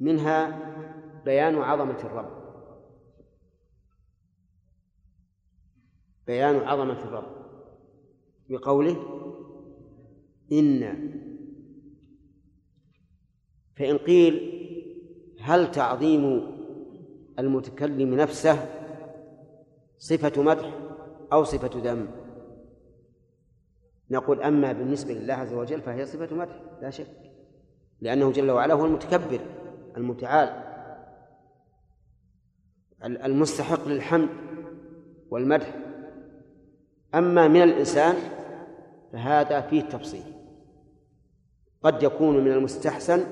منها بيان عظمة الرب. بيان عظمة الرب. بقوله إن. فإن قيل هل تعظيم المتكلم نفسه صفة مدح أو صفة ذم نقول أما بالنسبة لله عز وجل فهي صفة مدح لا شك لأنه جل وعلا هو المتكبر. المتعال المستحق للحمد والمدح. أما من الإنسان فهذا فيه تفصيل. قد يكون من المستحسن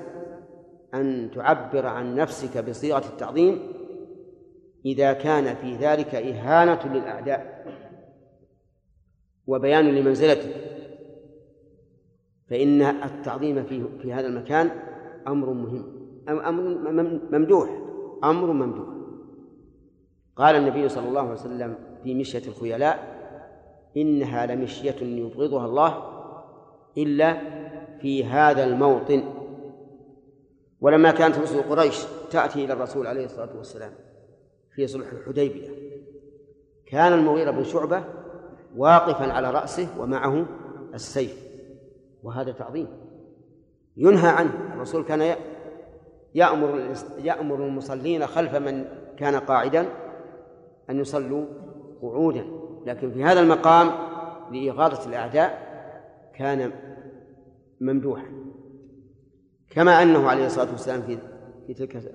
أن تعبر عن نفسك بصيغة التعظيم إذا كان في ذلك إهانة للأعداء وبيان لمنزلتك. فإن التعظيم في في هذا المكان أمر مهم. أمر ممدوح. أمر ممدوح. قال النبي صلى الله عليه وسلم في مشية الخيلاء إنها لمشية يبغضها الله إلا في هذا الموطن. ولما كانت رسل قريش تأتي إلى الرسول عليه الصلاة والسلام في صلح الحديبية كان المغيرة بن شعبة واقفا على رأسه ومعه السيف. وهذا تعظيم. ينهى عنه. الرسول كان يأمر يأمر المصلين خلف من كان قاعدا أن يصلوا قعودا. لكن في هذا المقام لإغاظة الأعداء كان ممدوحا. كما أنه عليه الصلاة والسلام في في تلك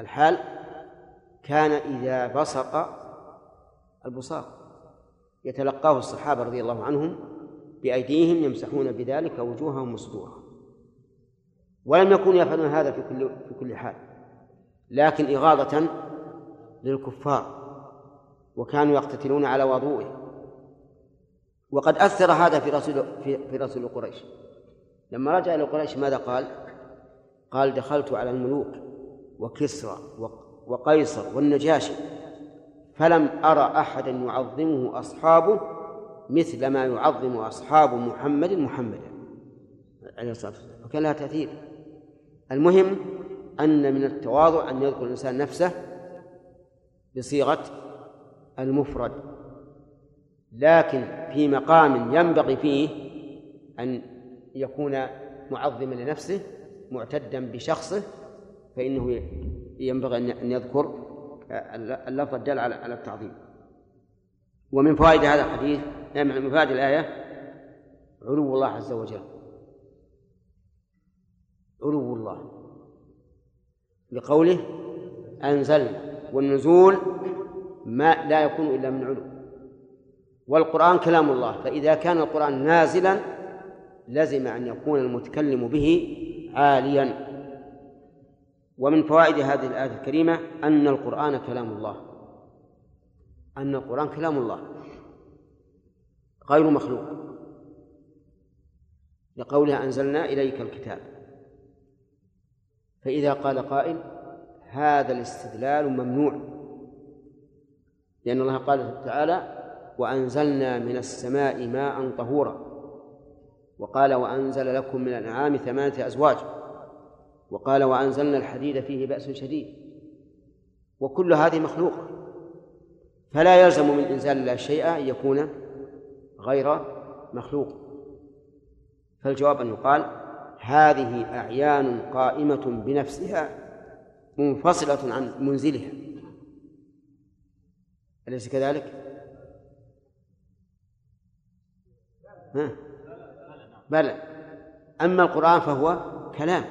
الحال كان إذا بصق البصاق. يتلقاه الصحابة رضي الله عنهم بأيديهم يمسحون بذلك وجوههم وصدورهم ولم يكونوا يفعلون هذا في كل في كل حال. لكن إغاظة للكفار وكانوا يقتتلون على وضوئه. وقد أثر هذا في رسول في, رسول قريش. لما رجع إلى قريش ماذا قال؟ قال دخلت على الملوك وكسرى وقيصر والنجاشي فلم أرى أحدا يعظمه أصحابه مثل ما يعظم أصحاب محمد محمدا عليه الصلاة والسلام. وكان لها تأثير. المهم أن من التواضع أن يذكر الإنسان نفسه بصيغة المفرد. لكن في مقام ينبغي فيه أن يكون معظما لنفسه معتدا بشخصه فإنه ينبغي أن يذكر اللفظ الدال على التعظيم. ومن فوائد هذا الحديث يعني من فوائد الآية علو الله عز وجل. علو الله. لقوله أنزلنا والنزول ما لا يكون إلا من علو. والقرآن كلام الله فإذا كان القرآن نازلا لزم أن يكون المتكلم به عاليا. ومن فوائد هذه الآية الكريمة أن القرآن كلام الله. أن القرآن كلام الله. غير مخلوق. لقولها أنزلنا إليك الكتاب. فإذا قال قائل هذا الاستدلال ممنوع لأن الله قال تعالى وأنزلنا من السماء ماء طهورا وقال وأنزل لكم من الأنعام ثمانية أزواج وقال وأنزلنا الحديد فيه بأس شديد وكل هذه مخلوقة فلا يلزم من إنزال الله شيئا أن يكون غير مخلوق. فالجواب أن يقال هذه أعيان قائمة بنفسها منفصلة عن منزلها أليس كذلك؟ ها؟ بلى أما القرآن فهو كلام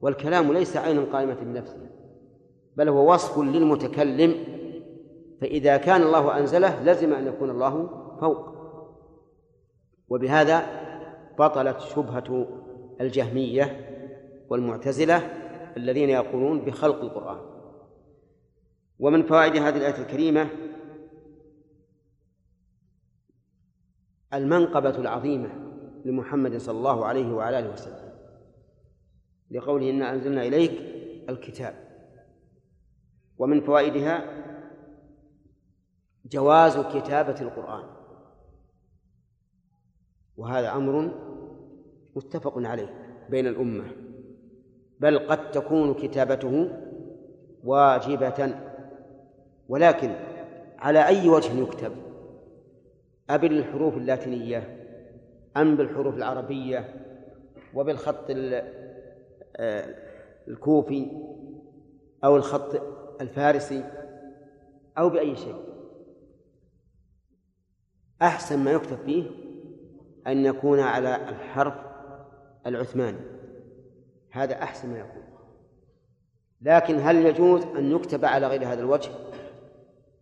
والكلام ليس عينا قائمة بنفسه بل هو وصف للمتكلم فإذا كان الله أنزله لزم أن يكون الله فوق وبهذا بطلت شبهة الجهمية والمعتزلة الذين يقولون بخلق القرآن. ومن فوائد هذه الآية الكريمة المنقبة العظيمة لمحمد صلى الله عليه وعلى آله وسلم لقوله إنا أنزلنا إليك الكتاب. ومن فوائدها جواز كتابة القرآن وهذا أمر متفق عليه بين الأمة بل قد تكون كتابته واجبة ولكن على أي وجه يكتب؟ أبالحروف اللاتينية أم بالحروف العربية وبالخط آه، الكوفي أو الخط الفارسي أو بأي شيء. أحسن ما يكتب فيه أن يكون على الحرف العثماني. هذا أحسن ما يكون لكن هل يجوز أن يكتب على غير هذا الوجه؟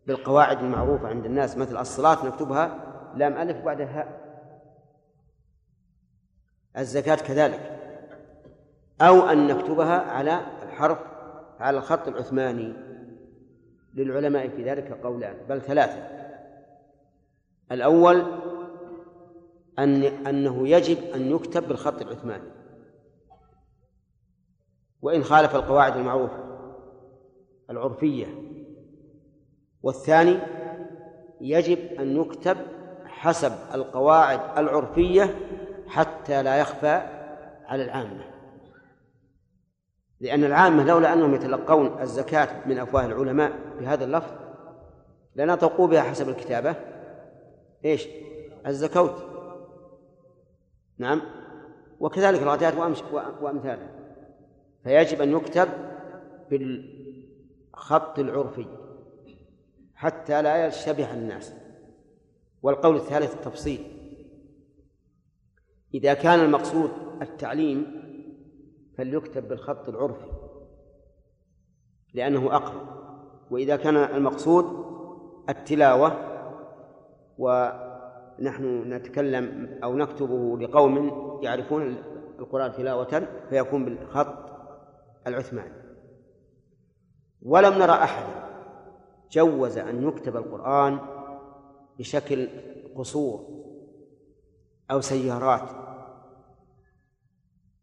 بالقواعد المعروفة عند الناس مثل الصلاة نكتبها لام ألف بعد هاء. الزكاة كذلك. أو أن نكتبها على الحرف على الخط العثماني. للعلماء في ذلك قولان بل ثلاثة. الأول أن أنه يجب أن يكتب بالخط العثماني. وإن خالف القواعد المعروفة العرفية. والثاني يجب أن يكتب حسب القواعد العرفية حتى لا يخفى على العامة. لأن العامة لولا أنهم يتلقون الزكاة من أفواه العلماء بهذا اللفظ لنطقوا بها حسب الكتابة. إيش؟ الزكوت. نعم. وكذلك الغداة وأمثالها فيجب أن يكتب بالخط العرفي حتى لا يشتبه الناس. والقول الثالث التفصيل. إذا كان المقصود التعليم فليكتب بالخط العرفي لأنه أقرب. وإذا كان المقصود التلاوة ونحن نتكلم أو نكتبه لقوم يعرفون القرآن تلاوة فيكون بالخط العثماني. ولم نرى أحدا جوز أن يكتب القرآن بشكل قصور أو سيارات.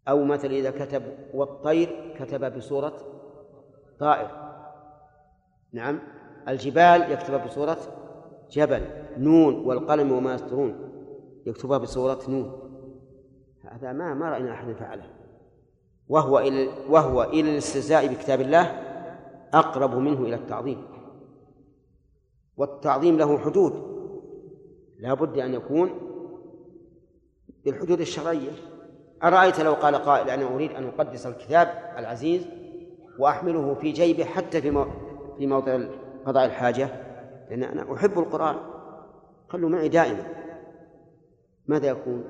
أو مثل إذا كتب والطير كتب بصورة طائر. نعم الجبال يكتب بصورة جبل نون والقلم وما يسطرون يكتبها بصورة نون. هذا ما ما رأينا أحد فعله. وهو إلى وهو إلى إلاستهزاء بكتاب الله أقرب منه إلى التعظيم. والتعظيم له حدود. لا بد أن يكون بالحدود الشرعية. أرأيت لو قال قائل أنا أريد أن أقدس الكتاب العزيز وأحمله في جيبه حتى في في موضع قضاء الحاجة؟ لأن أنا أحب القرآن. خلوا معي دائما. ماذا يكون؟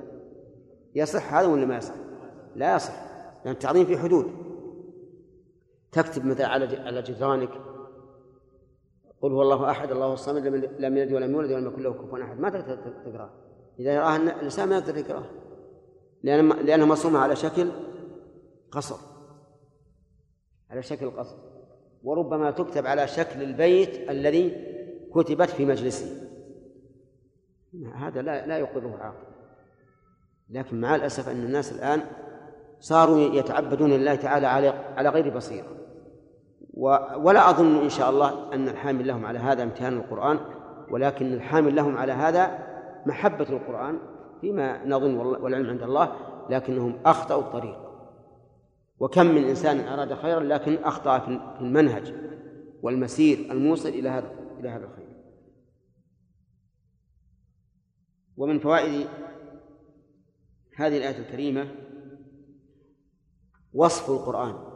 يصح هذا ولا ما يصح؟ لا يصح لأن التعظيم في حدود. تكتب مثلا على على جدرانك قل هو الله أحد الله الصمد لم يلد ولم يولد ولم يكن له كفوا أحد. ما تقدر تقرأه إذا يراها الإنسان ما يقدر يقرأه لأن لأنها مصومة على شكل قصر. على شكل قصر. وربما تكتب على شكل البيت الذي كتبت في مجلسه هذا لا لا يقره عاقل لكن مع الأسف أن الناس الآن صاروا يتعبدون لله تعالى على على غير بصيرة. ولا أظن إن شاء الله أن الحامل لهم على هذا امتهان القرآن ولكن الحامل لهم على هذا محبة القرآن فيما نظن والعلم عند الله لكنهم أخطأوا الطريق. وكم من إنسان أراد خيرا لكن أخطأ في المنهج والمسير الموصل إلى هذا. إلى هذا الخير. ومن فوائد هذه الآية الكريمة وصف القرآن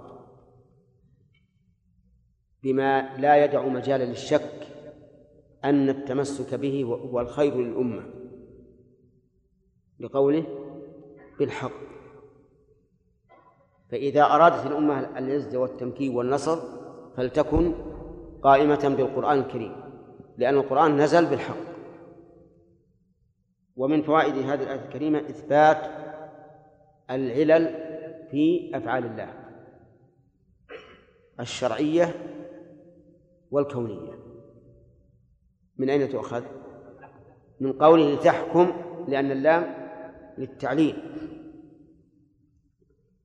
بما لا يدع مجالا للشك أن التمسك به هو الخير للأمة. لقوله بالحق. فإذا أرادت الأمة العزة والتمكين والنصر فلتكن قائمة بالقرآن الكريم لأن القرآن نزل بالحق. ومن فوائد هذه الآية الكريمة إثبات العلل في أفعال الله الشرعية والكونية. من أين تؤخذ؟ من قوله تحكم لأن اللام للتعليل.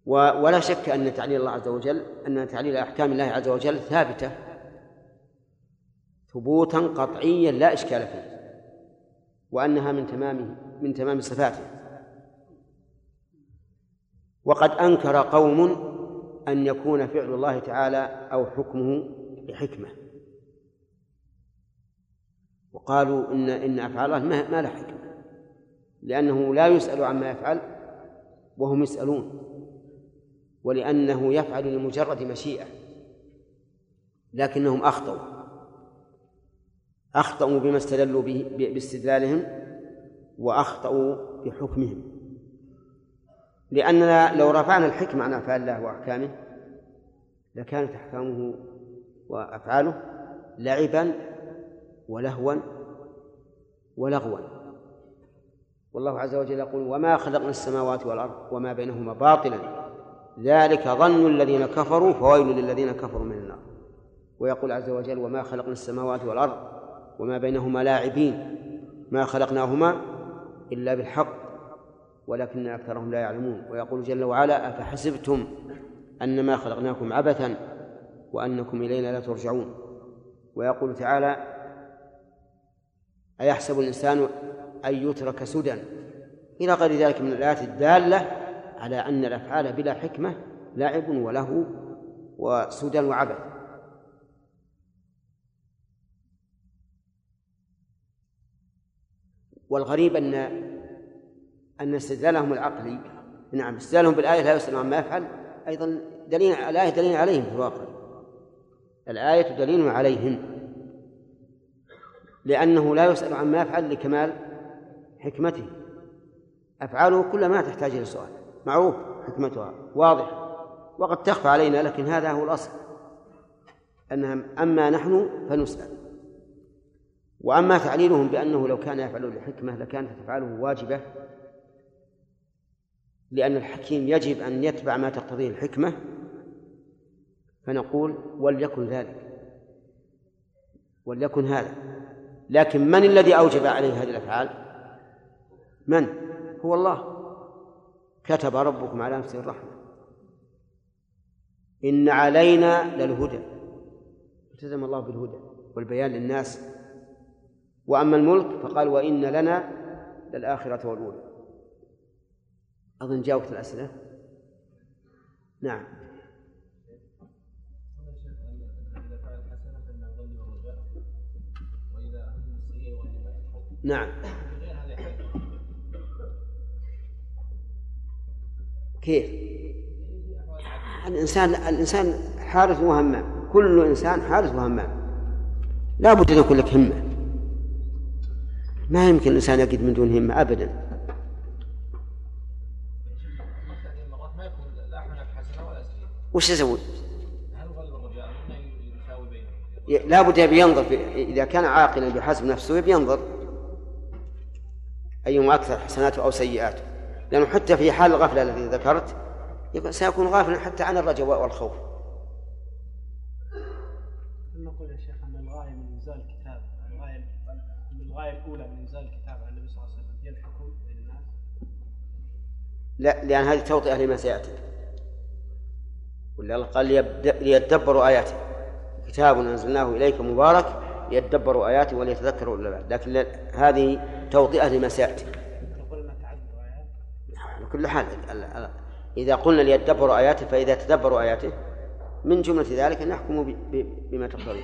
ولا شك أن تعليل الله عز وجل أن تعليل أحكام الله عز وجل ثابتة. ثبوتا قطعيا لا إشكال فيه وأنها من تمام من تمام صفاته. وقد أنكر قوم أن يكون فعل الله تعالى أو حكمه بحكمة. وقالوا إن إن أفعال الله ما له حكمة لأنه لا يسأل عما يفعل وهم يسألون ولأنه يفعل لمجرد مشيئة لكنهم أخطأوا. أخطأوا بما استدلوا به باستدلالهم وأخطأوا بحكمهم. لأننا لو رفعنا الحكم عن أفعال الله وأحكامه لكانت أحكامه وأفعاله لعبا ولهوا ولغوا. والله عز وجل يقول وما خلقنا السماوات والأرض وما بينهما باطلا. ذلك ظن الذين كفروا فويل للذين كفروا من النار. ويقول عز وجل وما خلقنا السماوات والأرض وما بينهما لاعبين ما خلقناهما إلا بالحق ولكن أكثرهم لا يعلمون. ويقول جل وعلا أفحسبتم أنما خلقناكم عبثا وأنكم إلينا لا ترجعون. ويقول تعالى أيحسب الإنسان أن يترك سدى؟ إلى غير ذلك من الآيات الدالة على أن الأفعال بلا حكمة لعب وله وسدى وعبث. والغريب أن أن استدلالهم العقلي نعم استدلالهم بالآية لا يسأل عما يفعل أيضا دليل الآية دليل عليهم في الواقع. الآية دليل عليهم. لأنه لا يسأل عما يفعل لكمال حكمته. أفعاله كل ما تحتاج إلى سؤال. معروف حكمتها واضحة. وقد تخفى علينا لكن هذا هو الأصل. أنها أما نحن فنسأل. وأما تعليلهم بأنه لو كان يفعل لحكمة لكانت أفعاله واجبة لأن الحكيم يجب أن يتبع ما تقتضيه الحكمة فنقول وليكن ذلك وليكن هذا. لكن من الذي أوجب عليه هذه الأفعال؟ من؟ هو الله. كتب ربكم على نفسه الرحمة. إن علينا للهدى. التزم الله بالهدى والبيان للناس. وأما الملك فقال وإن لنا للآخرة والأولى. أظن جاوبت الأسئلة. نعم. نعم. كيف؟ الإنسان الإنسان حارس وهمام. كل إنسان حارس وهمام. لا بد أن يكون لك همة. ما يمكن الإنسان يجد من دون همة أبدا. وش يسوي؟ لا بد يبي ينظر في إذا كان عاقلا بحسب نفسه يبي ينظر. أيهما أكثر حسناته أو سيئاته؟ لأنه حتى في حال الغفلة التي ذكرت سيكون غافلا حتى عن الرجاء والخوف نقول يا شيخ أن الغاية من إنزال الكتاب الغاية الغاية الأولى من إنزال الكتاب على النبي صلى الله عليه وسلم هي الحكم بين الناس؟ لا لأن هذه توطئة لما سيأتي. ولا الله قال ليدبروا آياته. كتاب أنزلناه إليك مبارك ليدبروا آياته وليتذكروا الألباب. لكن هذه توطئة لما سيأتي. على كل حال. إذا قلنا ليدبروا آياته فإذا تدبروا آياته من جملة ذلك أن يحكموا بما تقتضي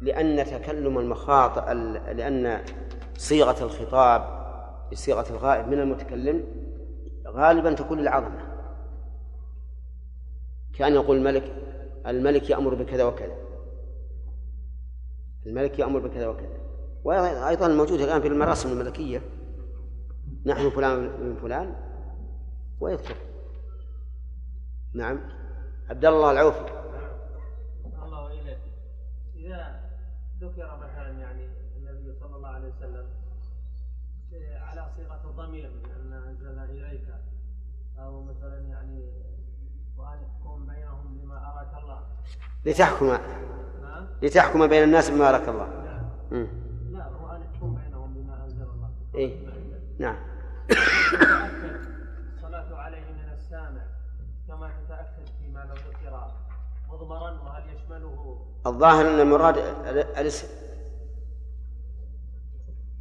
لأن تكلم المخاطب لأن صيغة الخطاب بصيغة الغائب من المتكلم غالبا تكون للعظمة. كأن يقول الملك الملك يأمر بكذا وكذا. الملك يأمر بكذا وكذا. وأيضا موجود الآن في المراسم الملكية. نحن فلان من فلان. ويذكر. نعم. عبد الله العوفي الله إليك إذا ذكر مثلا يعني النبي صلى الله عليه وسلم على صيغة الضمير أن أنزل إليك. أو مثلا يعني وأن يحكم بينهم بما أراك الله. لتحكم لتحكم بين الناس بما أراك الله. نعم. لا وأن يحكم بينهم بما أنزل الله. إيه. نعم تتأكد الصلاة عليه من السامع كما تتأكد فيما لو ذكر مضمرا وهل يشمله الظاهر أن المراد ال- الاسم.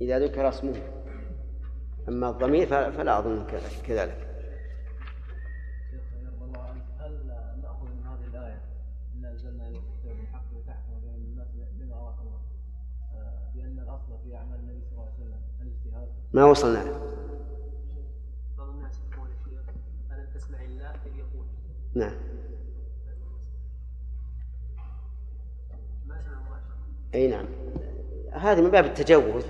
إذا ذكر اسمه. أما الضمير فلا أظن كذلك- كذلك. شيخ يرضى الله عنك هل نأخذ من هذه الآية إن أنزلنا إليك الكتاب بالحق لتحكم بين الناس بما اراك الله؟ بأن الأصل في أعمال النبي صلى الله عليه وسلم الاجتهاد. ما وصلنا له بعض الناس يقول ألم تسمع الله إذ يقول؟ نعم ما سمع مباشره أي نعم. هذه من باب التجوز.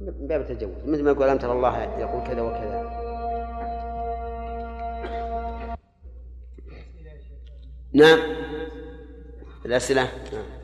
من باب التجوز. مثل ما يقول ترى الله يقول كذا وكذا. نعم. الأسئلة؟ نعم.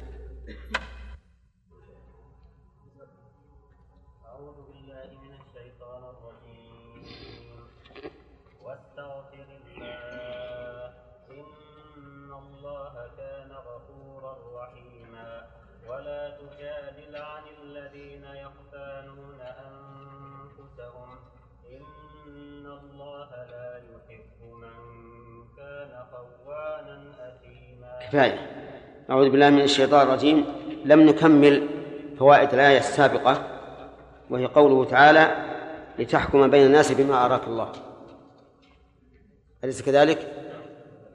كفاية. أعوذ بالله من الشيطان الرجيم. لم نكمل فوائد الآية السابقة وهي قوله تعالى لتحكم بين الناس بما أراك الله. أليس كذلك؟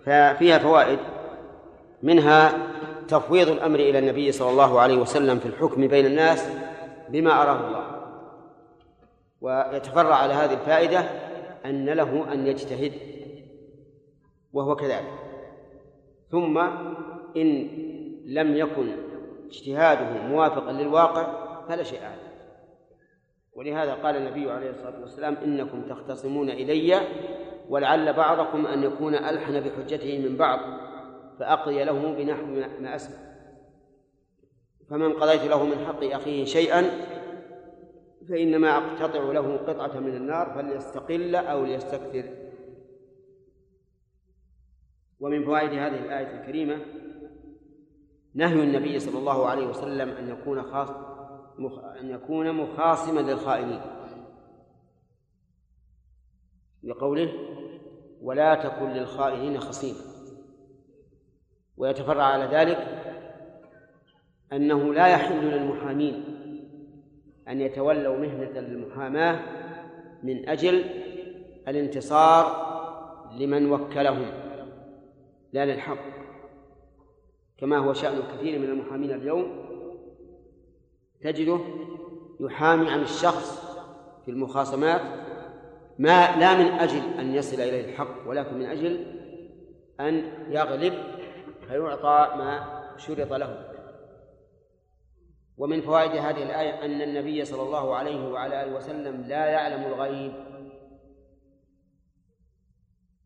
ففيها فوائد. منها تفويض الأمر إلى النبي صلى الله عليه وسلم في الحكم بين الناس بما أراه الله. ويتفرع على هذه الفائدة أن له أن يجتهد وهو كذلك. ثم إن لم يكن اجتهاده موافقا للواقع فلا شيء عليه. ولهذا قال النبي عليه الصلاة والسلام إنكم تختصمون إلي ولعل بعضكم أن يكون ألحن بحجته من بعض فأقضي له بنحو ما أسمع فمن قضيت له من حق أخيه شيئا فإنما أقتطع له قطعة من النار فليستقل أو ليستكثر. ومن فوائد هذه الآية الكريمة نهي النبي صلى الله عليه وسلم أن يكون خاص مخ... أن يكون مخاصما للخائنين. لقوله ولا تكن للخائنين خصيما. ويتفرع على ذلك أنه لا يحل للمحامين أن يتولوا مهنة المحاماة من أجل الانتصار لمن وكلهم. لا للحق كما هو شأن كثير من المحامين اليوم تجده يحامي عن الشخص في المخاصمات ما لا من أجل أن يصل إليه الحق ولكن من أجل أن يغلب فيعطى ما شرط له. ومن فوائد هذه الآية أن النبي صلى الله عليه وعلى آله وسلم لا يعلم الغيب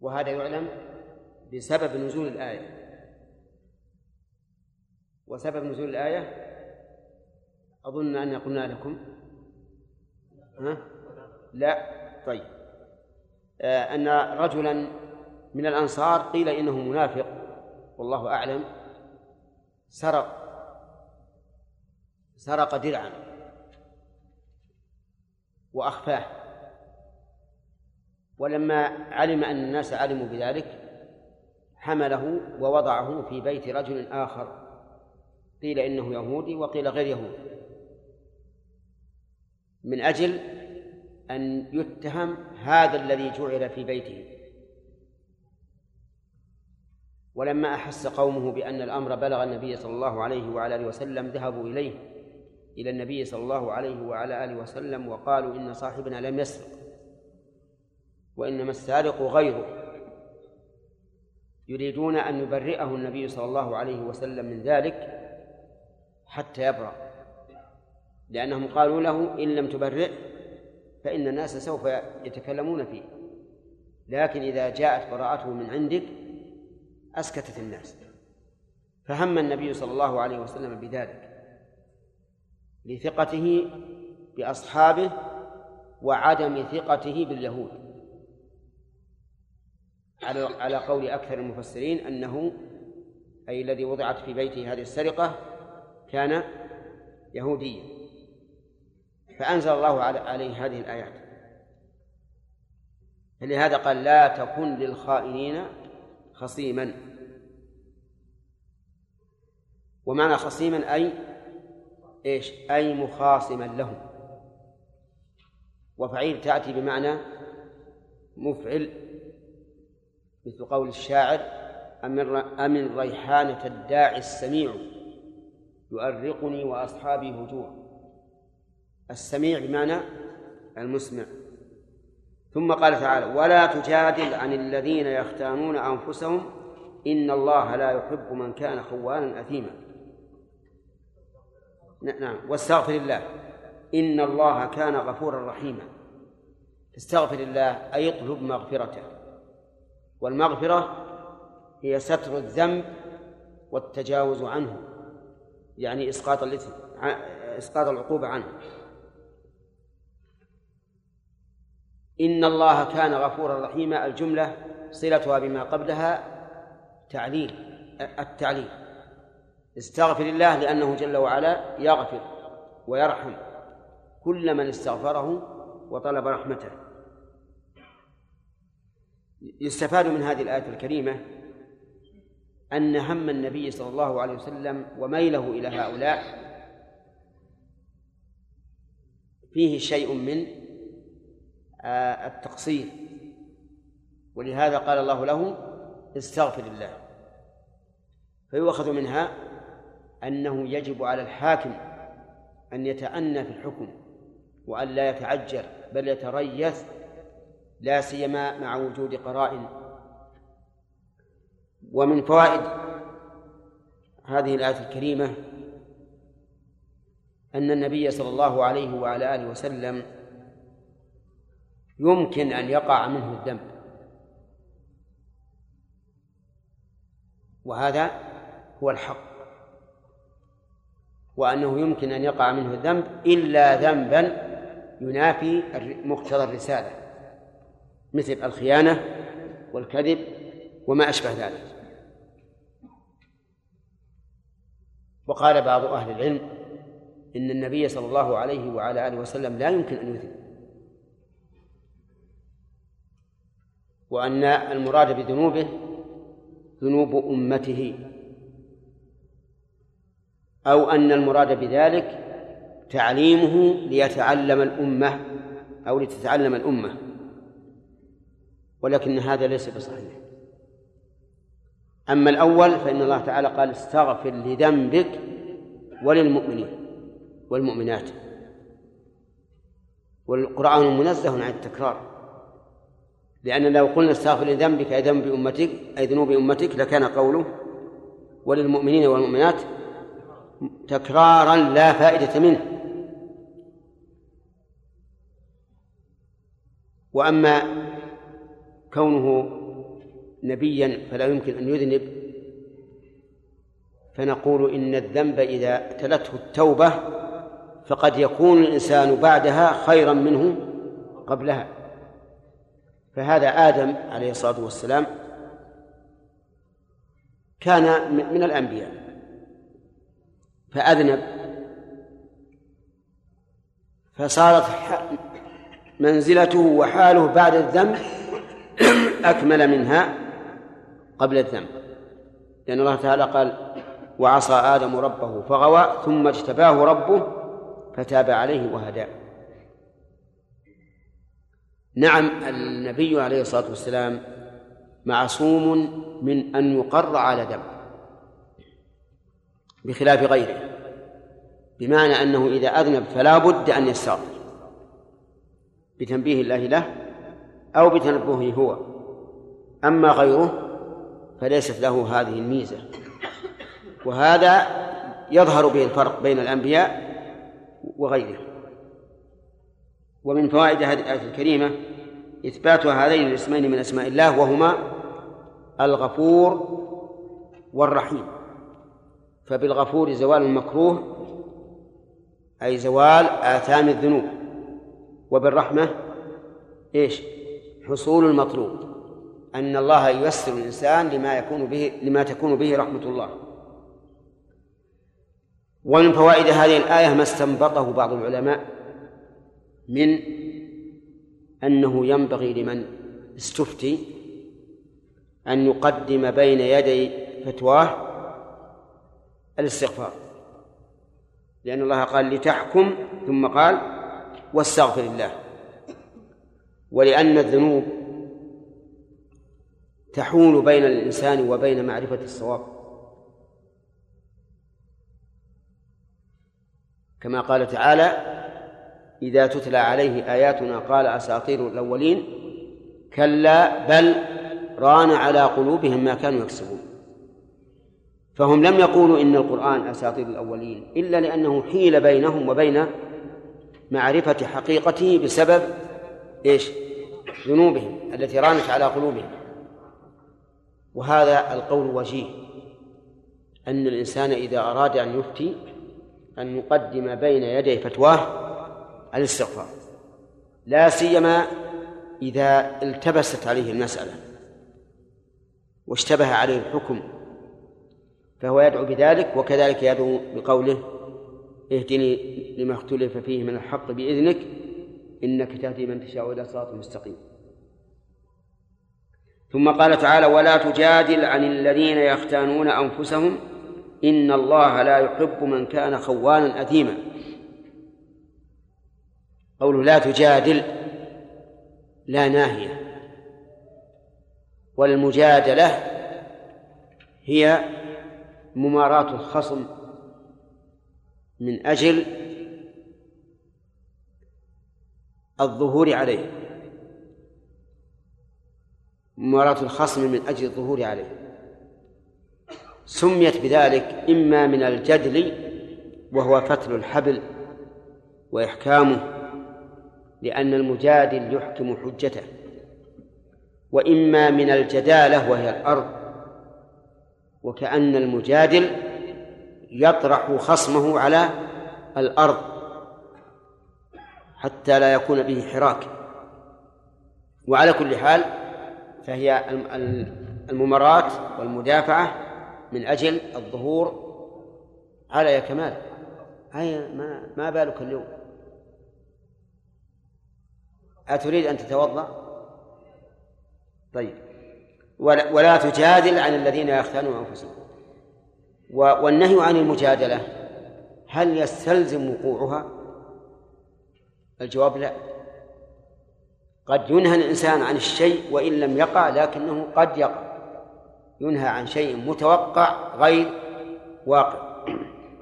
وهذا يعلم بسبب نزول الآية. وسبب نزول الآية أظن أن قلنا لكم. ها؟ لا. طيب. آه أن رجلا من الأنصار قيل إنه منافق. والله أعلم. سرق. سرق درعا. وأخفاه. ولما علم أن الناس علموا بذلك حمله ووضعه في بيت رجل آخر. قيل إنه يهودي وقيل غير يهودي. من أجل أن يتهم هذا الذي جعل في بيته. ولما أحس قومه بأن الأمر بلغ النبي صلى الله عليه وعلى آله وسلم ذهبوا إليه إلى النبي صلى الله عليه وعلى آله وسلم وقالوا إن صاحبنا لم يسرق وإنما السارق غيره. يريدون أن يبرئه النبي صلى الله عليه وسلم من ذلك حتى يبرأ. لأنهم قالوا له إن لم تبرئ فإن الناس سوف يتكلمون فيه. لكن إذا جاءت براءته من عندك أسكتت الناس. فهم النبي صلى الله عليه وسلم بذلك لثقته بأصحابه وعدم ثقته باليهود. على على قول أكثر المفسرين أنه أي الذي وضعت في بيته هذه السرقة كان يهوديا. فأنزل الله عليه هذه الآيات. فلهذا قال لا تكن للخائنين خصيما. ومعنى خصيما أي إيش؟ أي مخاصما لهم. وفعيل تأتي بمعنى مفعل مثل قول الشاعر أمن ريحانة الداعي السميع يؤرقني وأصحابي هجوع. السميع بمعنى المسمع. ثم قال تعالى ولا تجادل عن الذين يختانون أنفسهم إن الله لا يحب من كان خوانا أثيما. نعم. واستغفر الله. إن الله كان غفورا رحيما. استغفر الله أي اطلب مغفرته. والمغفرة هي ستر الذنب والتجاوز عنه يعني إسقاط الإثم إسقاط العقوبة عنه. إن الله كان غفورا رحيما الجملة صلتها بما قبلها تعليل التعليل. استغفر الله لأنه جل وعلا يغفر ويرحم كل من استغفره وطلب رحمته. يستفاد من هذه الآية الكريمة أن هم النبي صلى الله عليه وسلم وميله إلى هؤلاء فيه شيء من آه، التقصير. ولهذا قال الله له استغفر الله. فيؤخذ منها أنه يجب على الحاكم أن يتأنى في الحكم وأن لا يتعجل بل يتريث لا سيما مع وجود قرائن. ومن فوائد هذه الآية الكريمة أن النبي صلى الله عليه وعلى آله وسلم يمكن أن يقع منه الذنب. وهذا هو الحق. وأنه يمكن أن يقع منه الذنب إلا ذنبا ينافي مقتضى الرسالة. مثل الخيانة والكذب وما أشبه ذلك. وقال بعض أهل العلم إن النبي صلى الله عليه وعلى آله وسلم لا يمكن أن يذنب وأن المراد بذنوبه ذنوب أمته. أو أن المراد بذلك تعليمه ليتعلم الأمة أو لتتعلم الأمة. ولكن هذا ليس بصحيح. أما الأول فإن الله تعالى قال استغفر لذنبك وللمؤمنين والمؤمنات. والقرآن منزه عن التكرار. لأن لو قلنا استغفر لذنبك أي ذنب أمتك أي ذنوب أمتك لكان قوله وللمؤمنين والمؤمنات تكرارا لا فائدة منه. وأما كونه نبيا فلا يمكن أن يذنب فنقول إن الذنب إذا تلته التوبة فقد يكون الإنسان بعدها خيرا منه قبلها. فهذا آدم عليه الصلاة والسلام كان من الأنبياء فأذنب فصارت منزلته وحاله بعد الذنب أكمل منها قبل الذنب. لأن الله تعالى قال وعصى آدم ربه فغوى ثم اجتباه ربه فتاب عليه وهداه نعم النبي عليه الصلاة والسلام معصوم من أن يقر على دم بخلاف غيره بمعنى أنه إذا أذنب فلا بد أن يستغفر بتنبيه الله له أو بتنبهه هو. أما غيره فليست له هذه الميزة. وهذا يظهر به الفرق بين الأنبياء وغيره. ومن فوائد هذه الآية الكريمة إثبات هذين الاسمين من أسماء الله وهما الغفور والرحيم. فبالغفور زوال المكروه أي زوال آثام الذنوب. وبالرحمة إيش؟ حصول المطلوب. أن الله ييسر الإنسان لما يكون به لما تكون به رحمة الله. ومن فوائد هذه الآية ما استنبطه بعض العلماء من أنه ينبغي لمن استفتي أن يقدم بين يدي فتواه الاستغفار. لأن الله قال لتحكم ثم قال واستغفر الله. ولأن الذنوب تحول بين الإنسان وبين معرفة الصواب. كما قال تعالى إذا تتلى عليه آياتنا قال أساطير الأولين كلا بل ران على قلوبهم ما كانوا يكسبون. فهم لم يقولوا إن القرآن أساطير الأولين إلا لأنه حيل بينهم وبين معرفة حقيقته بسبب إيش؟ ذنوبهم التي رانت على قلوبهم. وهذا القول وجيه. أن الإنسان إذا أراد أن يفتي أن يقدم بين يدي فتواه الاستغفار. لا سيما إذا التبست عليه المسألة واشتبه عليه الحكم فهو يدعو بذلك وكذلك يدعو بقوله اهدني لما اختلف فيه من الحق بإذنك إنك تهدي من تشاء إلى صراط مستقيم. ثم قال تعالى ولا تجادل عن الذين يختانون أنفسهم إن الله لا يحب من كان خوانا أثيما. قوله لا تجادل لا ناهية. والمجادلة هي مماراة الخصم من أجل الظهور عليه. مماراة الخصم من أجل الظهور عليه. سميت بذلك إما من الجدل وهو فتل الحبل وإحكامه لأن المجادل يحكم حجته. وإما من الجدالة وهي الأرض وكأن المجادل يطرح خصمه على الأرض. حتى لا يكون به حراك. وعلى كل حال فهي الممرات والمدافعة من أجل الظهور. على يا كمال. هيا ما ما بالك اليوم؟ أتريد أن تتوضأ؟ طيب. ولا, ولا تجادل عن الذين يختانون أنفسهم. والنهي عن المجادلة هل يستلزم وقوعها؟ الجواب لا. قد ينهى الإنسان عن الشيء وإن لم يقع لكنه قد يقع. ينهى عن شيء متوقع غير واقع.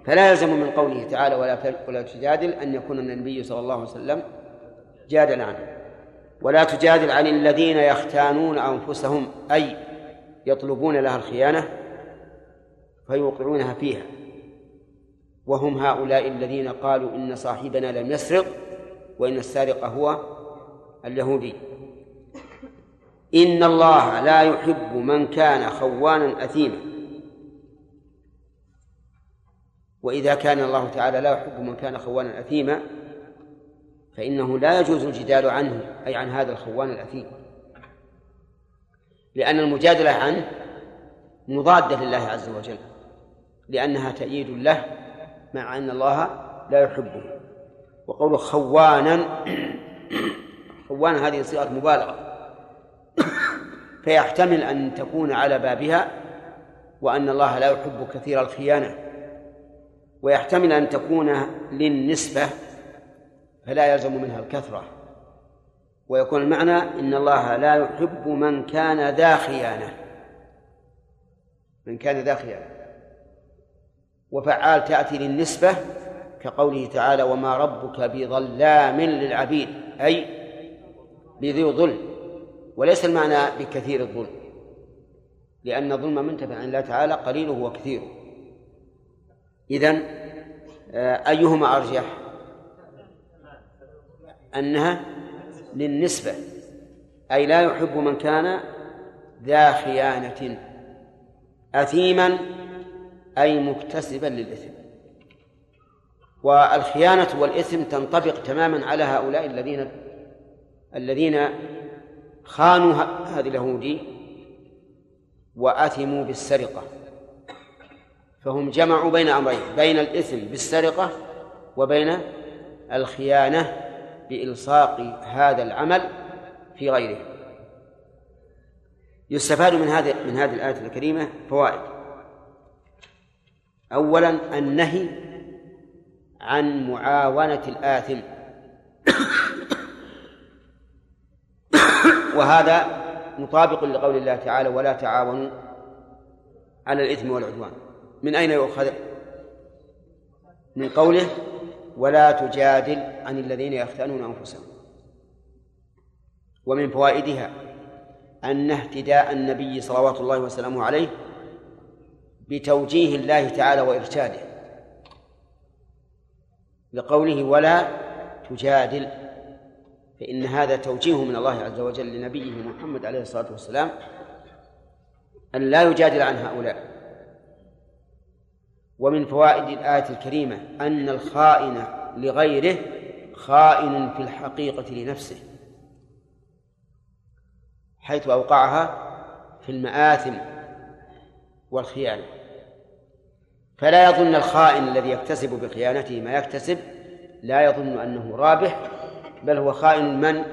فلا يلزم من قوله تعالى ولا ولا تجادل أن يكون النبي صلى الله عليه وسلم جادل عنه. ولا تجادل عن الذين يختانون أنفسهم أي يطلبون لها الخيانة فيوقعونها فيها. وهم هؤلاء الذين قالوا إن صاحبنا لم يسرق وإن السارق هو اليهودي. إن الله لا يحب من كان خوانا أثيما. وإذا كان الله تعالى لا يحب من كان خوانا أثيما فإنه لا يجوز الجدال عنه أي عن هذا الخوان الأثيم. لأن المجادلة عنه مضادة لله عز وجل لأنها تأييد له مع أن الله لا يحبه. وقوله خوانا خوانا هذه صيغة مبالغة. فيحتمل أن تكون على بابها وأن الله لا يحب كثير الخيانة. ويحتمل أن تكون للنسبة فلا يلزم منها الكثرة. ويكون المعنى إن الله لا يحب من كان ذا خيانة. من كان ذا خيانة. وفعال تأتي للنسبة كقوله تعالى وما ربك بظلام للعبيد أي بذي ظلم وليس المعنى بكثير الظلم لأن الظلم منتفع عن الله تعالى قليله وكثيره. إذن آه، أيهما أرجح؟ أنها للنسبة أي لا يحب من كان ذا خيانة أثيما أي مكتسبا للإثم. والخيانة والإثم تنطبق تماما على هؤلاء الذين الذين خانوا هذا اليهودي وأثموا بالسرقة. فهم جمعوا بين أمرين بين الإثم بالسرقة وبين الخيانة بإلصاق هذا العمل في غيره. يستفاد من هذه من هذه الآية الكريمة فوائد. أولا النهي عن معاونة الآثم. وهذا مطابق لقول الله تعالى ولا تعاونوا على الإثم والعدوان من أين يؤخذ؟ من قوله ولا تجادل عن الذين يختانون أنفسهم ومن فوائدها أن اهتداء النبي صلوات الله وسلامه عليه بتوجيه الله تعالى وإرشاده. لقوله ولا تجادل فإن هذا توجيه من الله عز وجل لنبيه محمد عليه الصلاة والسلام أن لا يجادل عن هؤلاء. ومن فوائد الآية الكريمة أن الخائن لغيره خائن في الحقيقة لنفسه حيث أوقعها في المآثم والخيانة. فلا يظن الخائن الذي يكتسب بخيانته ما يكتسب لا يظن أنه رابح بل هو خائن من؟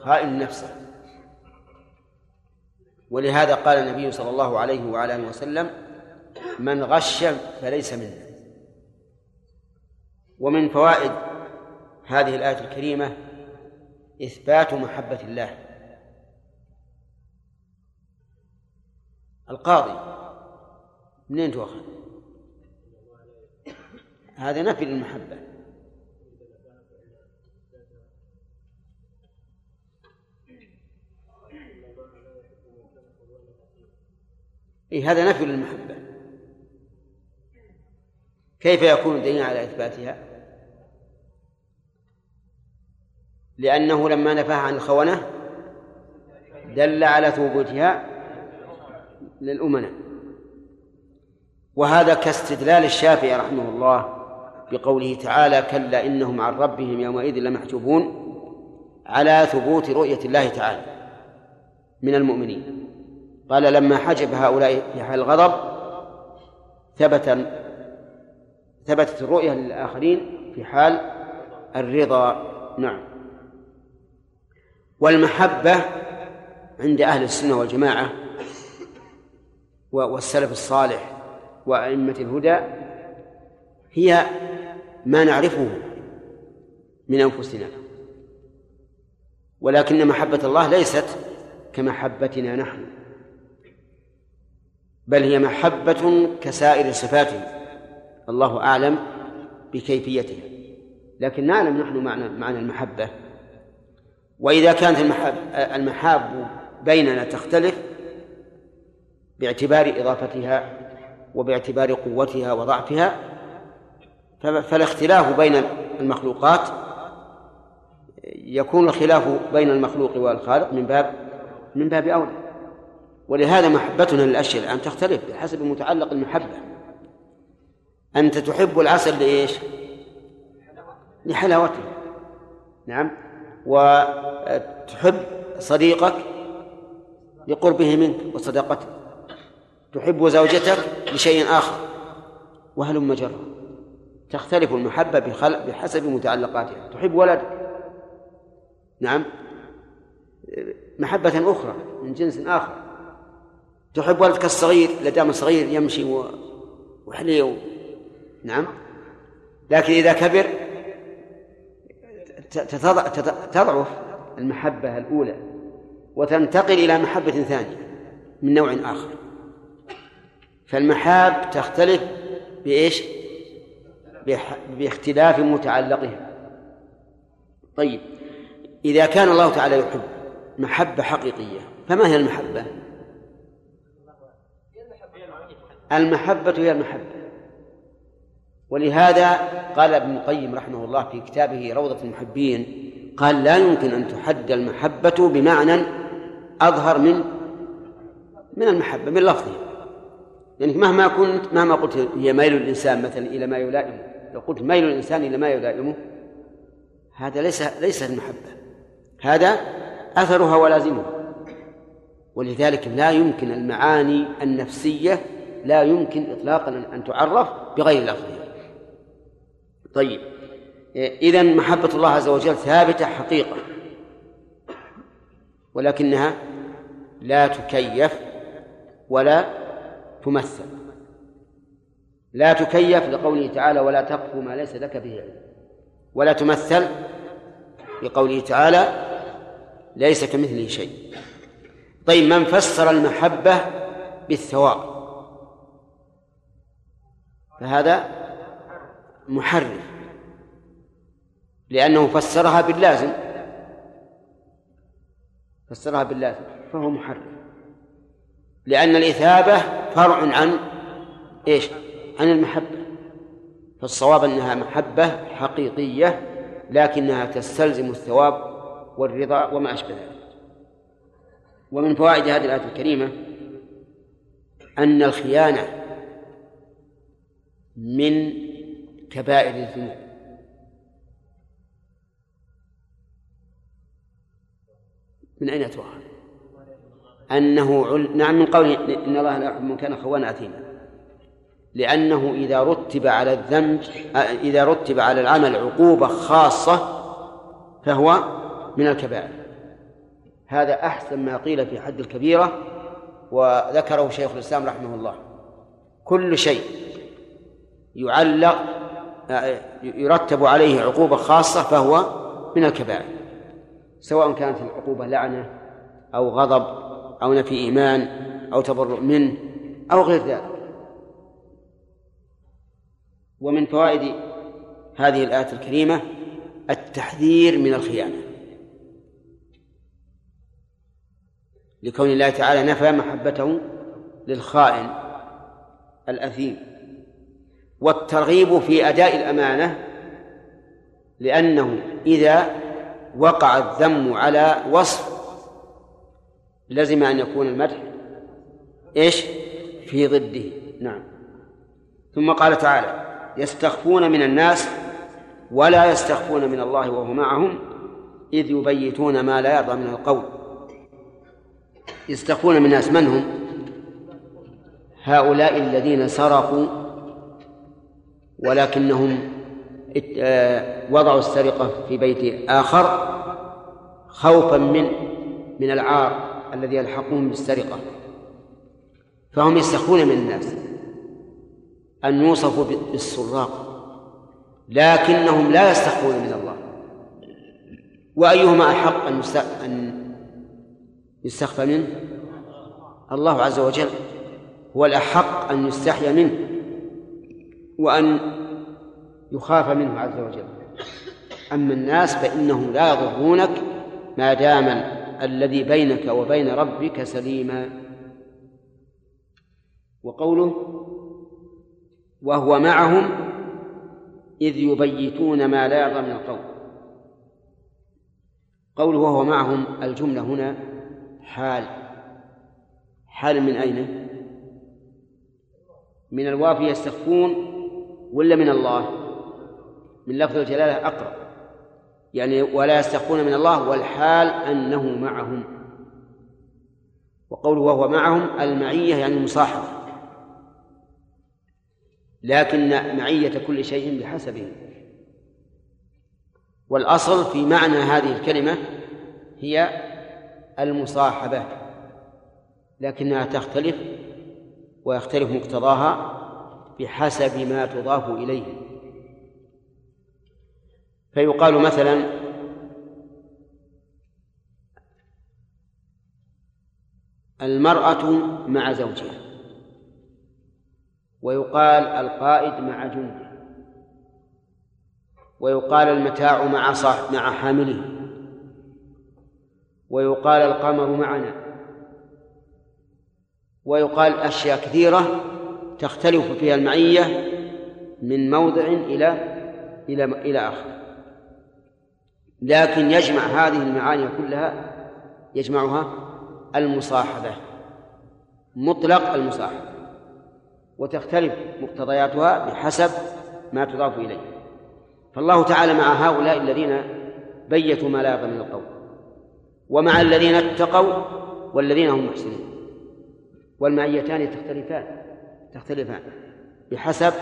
خائن نفسه. ولهذا قال النبي صلى الله عليه وعلى آله وسلم من غش فليس منا. ومن فوائد هذه الآية الكريمة إثبات محبة الله. القاضي منين تؤخذ؟ هذا نفي للمحبة إيه هذا نفي للمحبة كيف يكون دليلا على إثباتها؟ لأنه لما نفاها عن الخونة دل على ثبوتها للأمناء وهذا كاستدلال الشافعي رحمه الله بقوله تعالى كلا إنهم عن ربهم يومئذ لمحجوبون على ثبوت رؤية الله تعالى من المؤمنين. قال لما حجب هؤلاء في حال الغضب ثبت ثبتت الرؤية للآخرين في حال الرضا. نعم. والمحبة عند أهل السنة والجماعة والسلف الصالح وأئمة الهدى هي ما نعرفه من أنفسنا ولكن محبة الله ليست كمحبتنا نحن بل هي محبة كسائر صفاته الله أعلم بكيفيتها لكن نعلم نحن معنى معنى المحبة وإذا كانت المحب المحاب بيننا تختلف باعتبار إضافتها وباعتبار قوتها وضعفها فالاختلاف بين المخلوقات يكون الخلاف بين المخلوق والخالق من باب من باب أولى. ولهذا محبتنا للأشياء الآن تختلف بحسب متعلق المحبة. أنت تحب العسل لإيش؟ لحلاوته. نعم. وتحب صديقك لقربه منك وصداقته. تحب زوجتك لشيء آخر. وهلم جرا تختلف المحبة بحسب متعلقاتها. تحب ولدك نعم. محبة أخرى من جنس آخر. تحب ولدك الصغير؟ لدام صغير يمشي وحليو نعم. لكن إذا كبر تضعف المحبة الأولى وتنتقل إلى محبة ثانية من نوع آخر. فالمحاب تختلف بإيش؟ باختلاف متعلقها طيب إذا كان الله تعالى يحب محبة حقيقية فما هي المحبة؟ المحبة هي المحبة ولهذا قال ابن القيم رحمه الله في كتابه روضة المحبين قال لا يمكن أن تحد المحبة بمعنى أظهر من من المحبة من لفظها يعني مهما كنت مهما قلت هي ميل الإنسان مثلا إلى ما يلائمه. لو قلت ميل الإنسان إلى ما يلائمه هذا ليس ليس المحبة. هذا أثرها ولازمها. ولذلك لا يمكن المعاني النفسية لا يمكن إطلاقا أن تعرف بغير لفظها طيب إذا محبة الله عز وجل ثابتة حقيقة. ولكنها لا تكيف ولا تمثل. لا تكيف لقوله تعالى ولا تقف ما ليس لك به علم. ولا تمثل لقوله تعالى ليس كمثله شيء. طيب من فسر المحبة بالثواب؟ فهذا محرف لأنه فسرها باللازم. فسرها باللازم فهو محرف لأن الإثابة فرع عن إيش؟ عن المحبة فالصواب أنها محبة حقيقية لكنها تستلزم الثواب والرضا وما أشبه ذلك ومن فوائد هذه الآية الكريمة أن الخيانة من كبائر الذنوب من أين أتوقع؟ أنه عل... نعم من قول إن الله لا يحب من كان خوانا أثيما. لأنه إذا رتب على الذنب إذا رتب على العمل عقوبة خاصة فهو من الكبائر. هذا أحسن ما قيل في حد الكبيرة وذكره شيخ الإسلام رحمه الله. كل شيء يعلق يرتب عليه عقوبة خاصة فهو من الكبائر. سواء كانت العقوبة لعنة أو غضب أو نفي إيمان أو تبرؤ منه أو غير ذلك. ومن فوائد هذه الآية الكريمة التحذير من الخيانة. لكون الله تعالى نفى محبته للخائن الأثيم. والترغيب في أداء الأمانة لأنه إذا وقع الذم على وصف لزم أن يكون المدح إيش؟ في ضده. نعم. ثم قال تعالى يستخفون من الناس ولا يستخفون من الله وهو معهم إذ يبيتون ما لا يرضى من القول. يستخفون من الناس من هم؟ هؤلاء الذين سرقوا ولكنهم وضعوا السرقة في بيت آخر خوفا من من العار. الذي يلحقهم بالسرقة. فهم يستخفون من الناس. أن يوصفوا بالسراق. لكنهم لا يستخفون من الله. وأيهما أحق أن أن يستخفى منه؟ الله عز وجل هو الأحق أن يستحيا منه وأن يخاف منه عز وجل. أما الناس فإنهم لا يضرونك ما دام الذي بينك وبين ربك سليما وقوله وهو معهم إذ يبيتون ما لا يرضى من القول قوله وهو معهم الجملة هنا حال حال من أين؟ من الوافي يستخفون ولا من الله؟ من لفظ الجلالة أقرب يعني ولا يستخفون من الله والحال أنه معهم. وقوله وهو معهم المعية يعني المصاحبة. لكن معية كل شيء بحسبه. والأصل في معنى هذه الكلمة هي المصاحبة. لكنها تختلف ويختلف مقتضاها بحسب ما تضاف إليه. فيقال مثلا المرأة مع زوجها ويقال القائد مع جنده ويقال المتاع مع صاحب مع حامله ويقال القمر معنا ويقال أشياء كثيرة تختلف فيها المعية من موضع إلى إلى إلى آخر. لكن يجمع هذه المعاني كلها يجمعها المصاحبة مطلق المصاحبة وتختلف مقتضياتها بحسب ما تضاف إليه. فالله تعالى مع هؤلاء الذين بيتوا ما لا من القول ومع الذين اتقوا والذين هم محسنون والمعيتان تختلفان تختلفان بحسب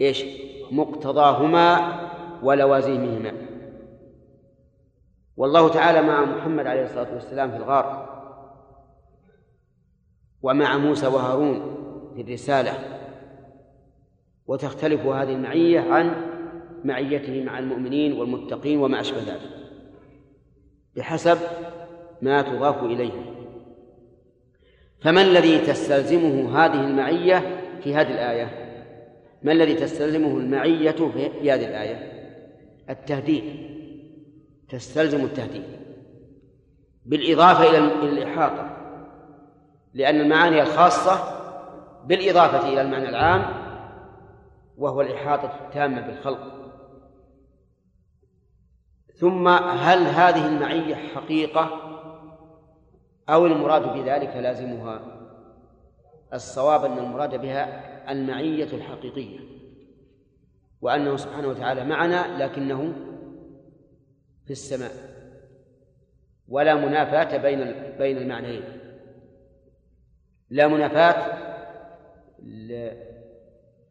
إيش؟ مقتضاهما ولوازمهما. والله تعالى مع محمد عليه الصلاة والسلام في الغار ومع موسى وهارون في الرسالة وتختلف هذه المعية عن معيته مع المؤمنين والمتقين وما أشبه ذلك بحسب ما تضاف إليه. فما الذي تستلزمه هذه المعية في هذه الآية؟ ما الذي تستلزمه المعية في هذه الآية؟ التهديد. تستلزم التهديد. بالإضافة إلى الإحاطة. لأن المعاني الخاصة بالإضافة إلى المعنى العام وهو الإحاطة التامة بالخلق. ثم هل هذه المعية حقيقة أو المراد بذلك لازمها؟ الصواب أن المراد بها المعية الحقيقية. وأنه سبحانه وتعالى معنا لكنه في السماء. ولا منافاة بين بين المعنيين. لا منافاة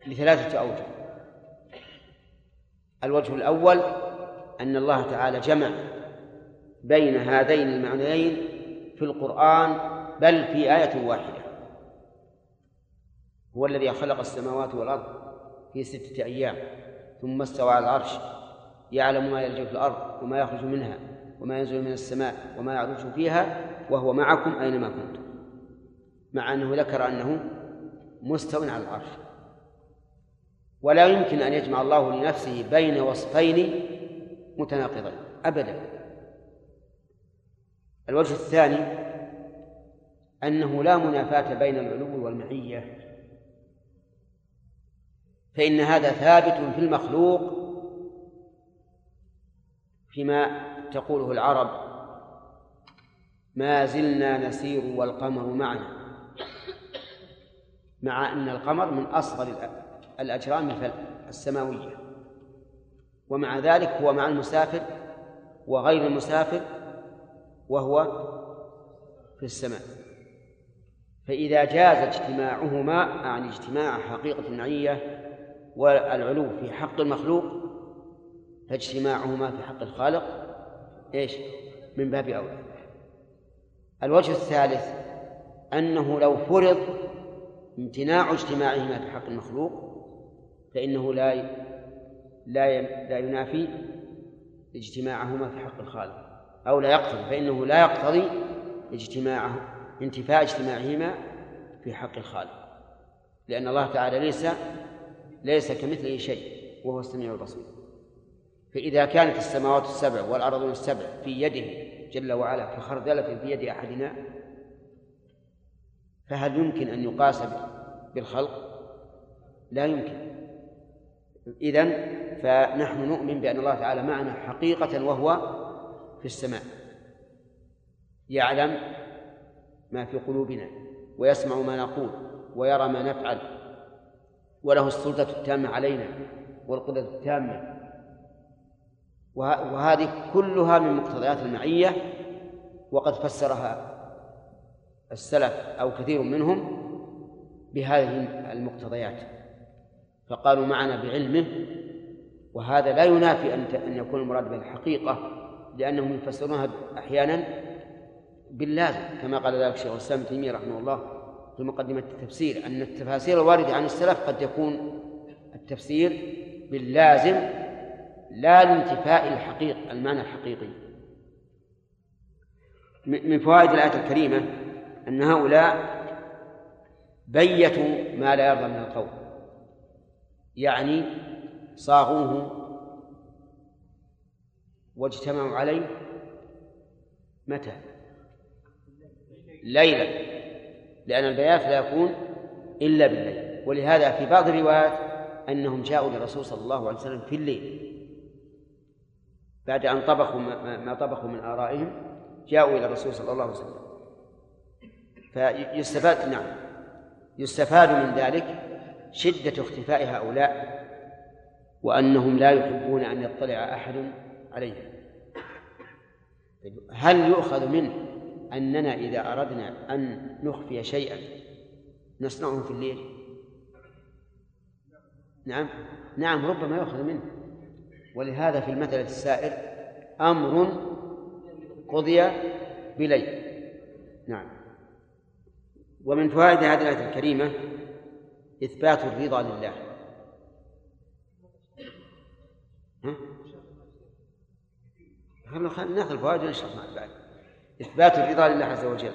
لثلاثة أوجه. الوجه الأول أن الله تعالى جمع بين هذين المعنيين في القرآن بل في آية واحدة. هو الذي خلق السماوات والأرض في ستة أيام ثم استوى على العرش. يعلم ما يلج في الأرض وما يخرج منها وما ينزل من السماء وما يعرج فيها وهو معكم أينما كنتم. مع أنه ذكر أنه مستو على العرش. ولا يمكن أن يجمع الله لنفسه بين وصفين متناقضين أبدا. الوجه الثاني أنه لا منافاة بين العلو والمعية فإن هذا ثابت في المخلوق فيما تقوله العرب ما زلنا نسير والقمر معنا. مع أن القمر من أصغر الأجرام السماوية. ومع ذلك هو مع المسافر وغير المسافر وهو في السماء. فإذا جاز اجتماعهما عن اجتماع حقيقة النعية والعلو في حق المخلوق فاجتماعهما في حق الخالق إيش؟ من باب أولى. الوجه الثالث أنه لو فرض امتناع اجتماعهما في حق المخلوق فإنه لا لا لا ينافي اجتماعهما في حق الخالق. أو لا يقتضي فإنه لا يقتضي اجتماعه انتفاء اجتماعهما في حق الخالق. لأن الله تعالى ليس ليس كمثله شيء وهو السميع البصير. فإذا كانت السماوات السبع والأرضون السبع في يده جل وعلا كخردلة في يد أحدنا فهل يمكن أن يقاس بالخلق؟ لا يمكن إذن فنحن نؤمن بأن الله تعالى معنا حقيقة وهو في السماء يعلم ما في قلوبنا ويسمع ما نقول ويرى ما نفعل وله السلطة التامة علينا والقدرة التامة وهذه كلها من مقتضيات المعية وقد فسرها السلف أو كثير منهم بهذه المقتضيات. فقالوا معنا بعلمه وهذا لا ينافي أن أن يكون المراد بالحقيقة لأنهم يفسرونها أحيانا باللازم كما قال ذلك الشيخ الإسلام تيمية رحمه الله في مقدمة التفسير أن التفاسير الواردة عن السلف قد يكون التفسير باللازم لا لانتفاء الحقيق المعنى الحقيقي. من فوائد الآية الكريمة أن هؤلاء بيتوا ما لا يرضى من القول. يعني صاغوه واجتمعوا عليه متى؟ ليلا لأن البيات لا يكون إلا بالليل. ولهذا في بعض الروايات أنهم جاءوا للرسول صلى الله عليه وسلم في الليل. بعد أن طبخوا ما طبخوا من آرائهم جاءوا إلى الرسول صلى الله عليه وسلم. فيستفاد نعم. يستفاد من ذلك شدة اختفاء هؤلاء وأنهم لا يحبون أن يطلع أحد عليهم. هل يؤخذ منه أننا إذا أردنا أن نخفي شيئا نصنعه في الليل؟ نعم. نعم ربما يؤخذ منه. ولهذا في المثل السائر أمر قضي بليل. نعم. ومن فوائد هذه الآية الكريمة إثبات الرضا لله. ها؟ ناخذ الفوائد ونشرح مع بعد؟ إثبات الرضا لله عز وجل.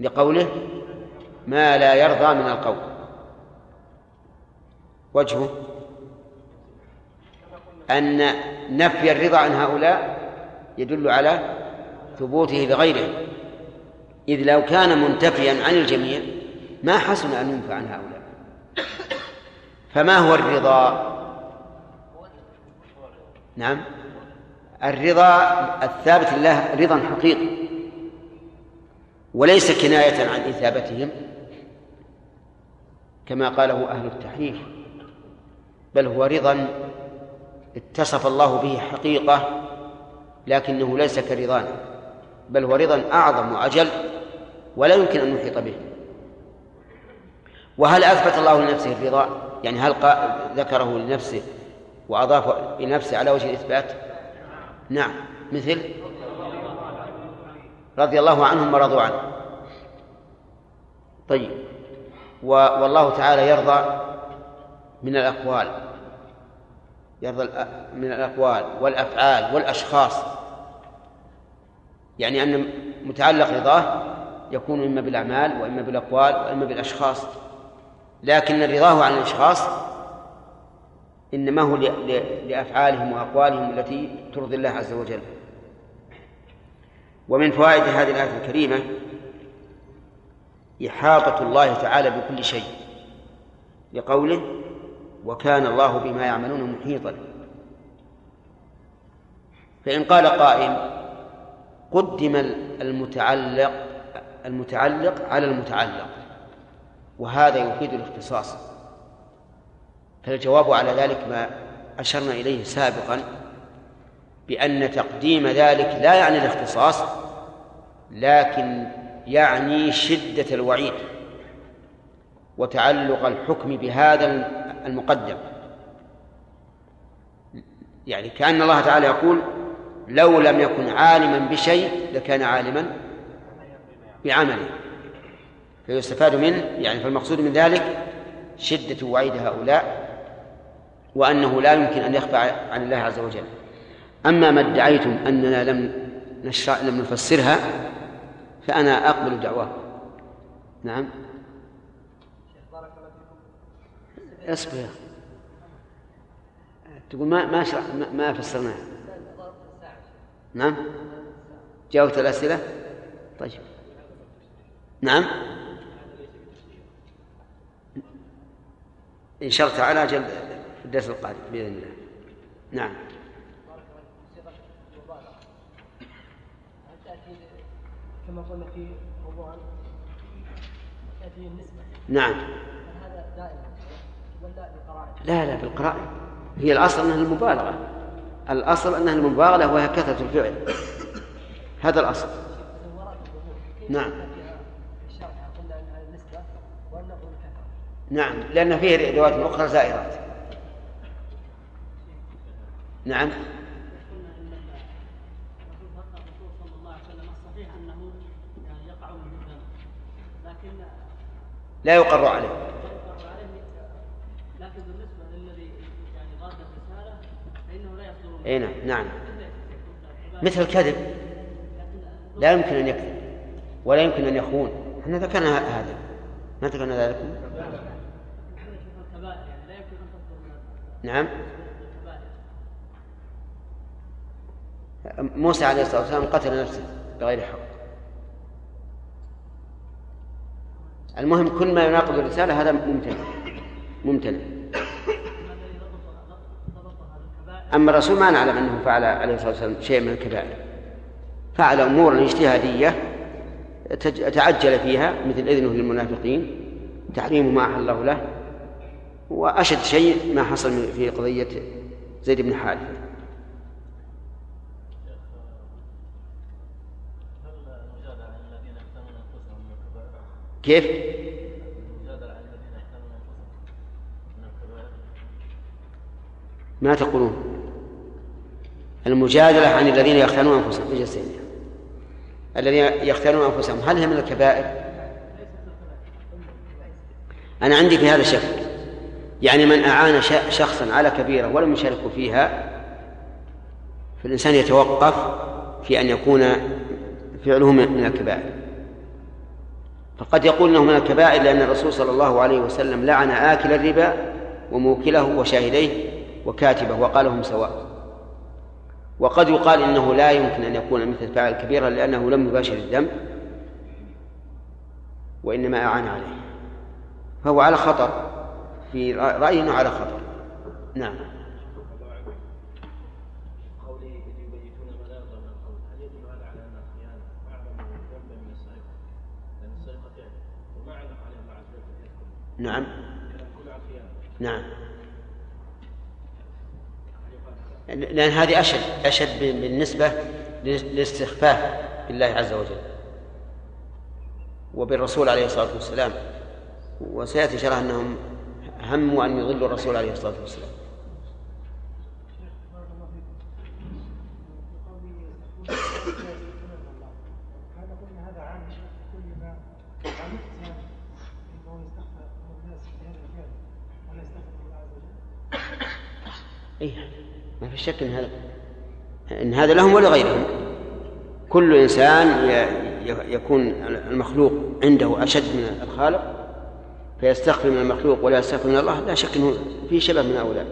لقوله ما لا يرضى من القول. وجهه أن نفي الرضا عن هؤلاء يدل على ثبوته لغيره إذ لو كان منتفيا عن الجميع ما حسن أن ينفع عن هؤلاء. فما هو الرضا؟ نعم. الرضا الثابت لله رضا حقيقي. وليس كناية عن إثابتهم كما قاله أهل التحريف. بل هو رضا اتصف الله به حقيقة لكنه ليس كرضانا بل هو رضا أعظم وأجل ولا يمكن أن نحيط به. وهل أثبت الله لنفسه الرضا؟ يعني هل ذكره لنفسه وأضاف لنفسه على وجه الإثبات؟ نعم. مثل؟ رضي الله عنهم ورضوا عنه. طيب. والله تعالى يرضى من الأقوال. يرضى من الأقوال والأفعال والأشخاص. يعني أن متعلق رضاه يكون إما بالأعمال وإما بالأقوال وإما بالأشخاص. لكن رضاه عن الأشخاص إنما هو لأفعالهم وأقوالهم التي ترضي الله عز وجل. ومن فوائد هذه الآية الكريمة إحاطة الله تعالى بكل شيء. لقوله وكان الله بما يعملون محيطا. فإن قال قائل قدم المتعلق المتعلق على المتعلق وهذا يفيد الاختصاص. فالجواب على ذلك ما أشرنا إليه سابقا بأن تقديم ذلك لا يعني الاختصاص لكن يعني شدة الوعيد وتعلق الحكم بهذا المقدم. يعني كأن الله تعالى يقول لو لم يكن عالما بشيء لكان عالما بعمله. فيستفاد منه يعني فالمقصود من ذلك شدة وعيد هؤلاء وأنه لا يمكن أن يخفى عن الله عز وجل. أما ما ادعيتم أننا لم نشرع لم نفسرها فأنا أقبل دعواه نعم. أصبر. تقول ما ما شرح ما فسرناها. نعم. جاوبت الأسئلة؟ طيب. نعم. إن شاء تعالى أجل في الدرس القادم بإذن الله. نعم. كما قلنا في موضوع تأتي نعم هذا دائما لا لا بالقرائن هي الأصل أنها المبالغة. الأصل أنها المبالغة وهي كثرة الفعل. هذا الأصل. نعم. نعم لأن فيه روايات أخرى زائرات. نعم. قلنا ان الرسول الرسول صلى الله عليه وسلم الصحيح انه يعني يقع من الذنب لكن لا يقر عليه لا يقر عليه لكن بالنسبة للذي يعني غاد الرساله أي نعم نعم. مثل الكذب. لا يمكن أن يكذب ولا يمكن أن يخون. إحنا ذكرنا هذا. ما ذكرنا ذلك؟ ان نعم. موسى عليه الصلاة والسلام قتل نفسه بغير حق. المهم كل ما يناقض الرسالة هذا ممتنع. ممتنع. أما الرسول ما نعلم أنه فعل عليه الصلاة والسلام شيء من الكبائر فعل أمورا اجتهادية تعجل فيها مثل إذنه للمنافقين تحريم ما أحل الله له وأشد شيء ما حصل في قضية زيد بن حارثة كيف؟ ما تقولون؟ المجادلة عن الذين يختانون أنفسهم. السيد؟ الذين يختانون أنفسهم. هل هي من الكبائر؟ أنا عندي في هذا شك. يعني من أعان شخصا على كبيرة ولم يشاركه فيها فالإنسان يتوقف في أن يكون فعله من الكبائر. فقد يقول إنه من الكبائر لأن الرسول صلى الله عليه وسلم لعن آكل الربا وموكله وشاهديه وكاتبه وقال هم سواء. وقد يقال إنه لا يمكن أن يكون مثل فاعل كبيرا لأنه لم يباشر الذنب وإنما أعان عليه. فهو على خطر في رايي انه على خطر. نعم. نعم. نعم هل يقال هذا؟ لأن هذه أشد أشد بالنسبة للاستخفاف بالله عز وجل وبالرسول عليه الصلاة والسلام. وسيأتي شرح أنهم هموا أن يضلوا الرسول عليه الصلاة والسلام بارك الله فيكم. بقوله يقول هذا قلنا هذا عام كل ما عن الإنسان أنه يستخفى من الناس بهذا الفعل ولا يستخفى الله عز وجل إيه شك إن هذا إن هذا لهم ولغيرهم كل إنسان يكون المخلوق عنده أشد من الخالق فيستخفي من المخلوق ولا يستخفي من الله لا شك أنه في شبه من هؤلاء.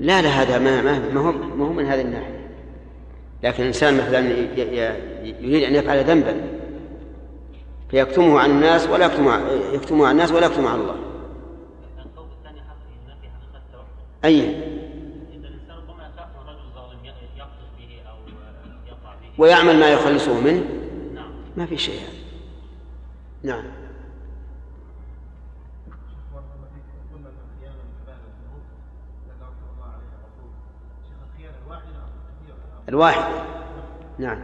لا لا هذا ما ما هو ما هو من هذه الناحية. لكن الإنسان مثلا يريد أن يفعل ذنبا فيكتمه عن الناس ولا يكتمه يكتمه عن الناس ولا يكتمه عن الله. أي. ويعمل ما يخلصه منه. نعم. ما في شيء. هذا نعم بارك الله فيك قلنا أن الخيانة من كبائر الذنوب التي أكثر الله عليها الرسول شيخ الخيانة الواحدة أو الكثير الواحد. نعم.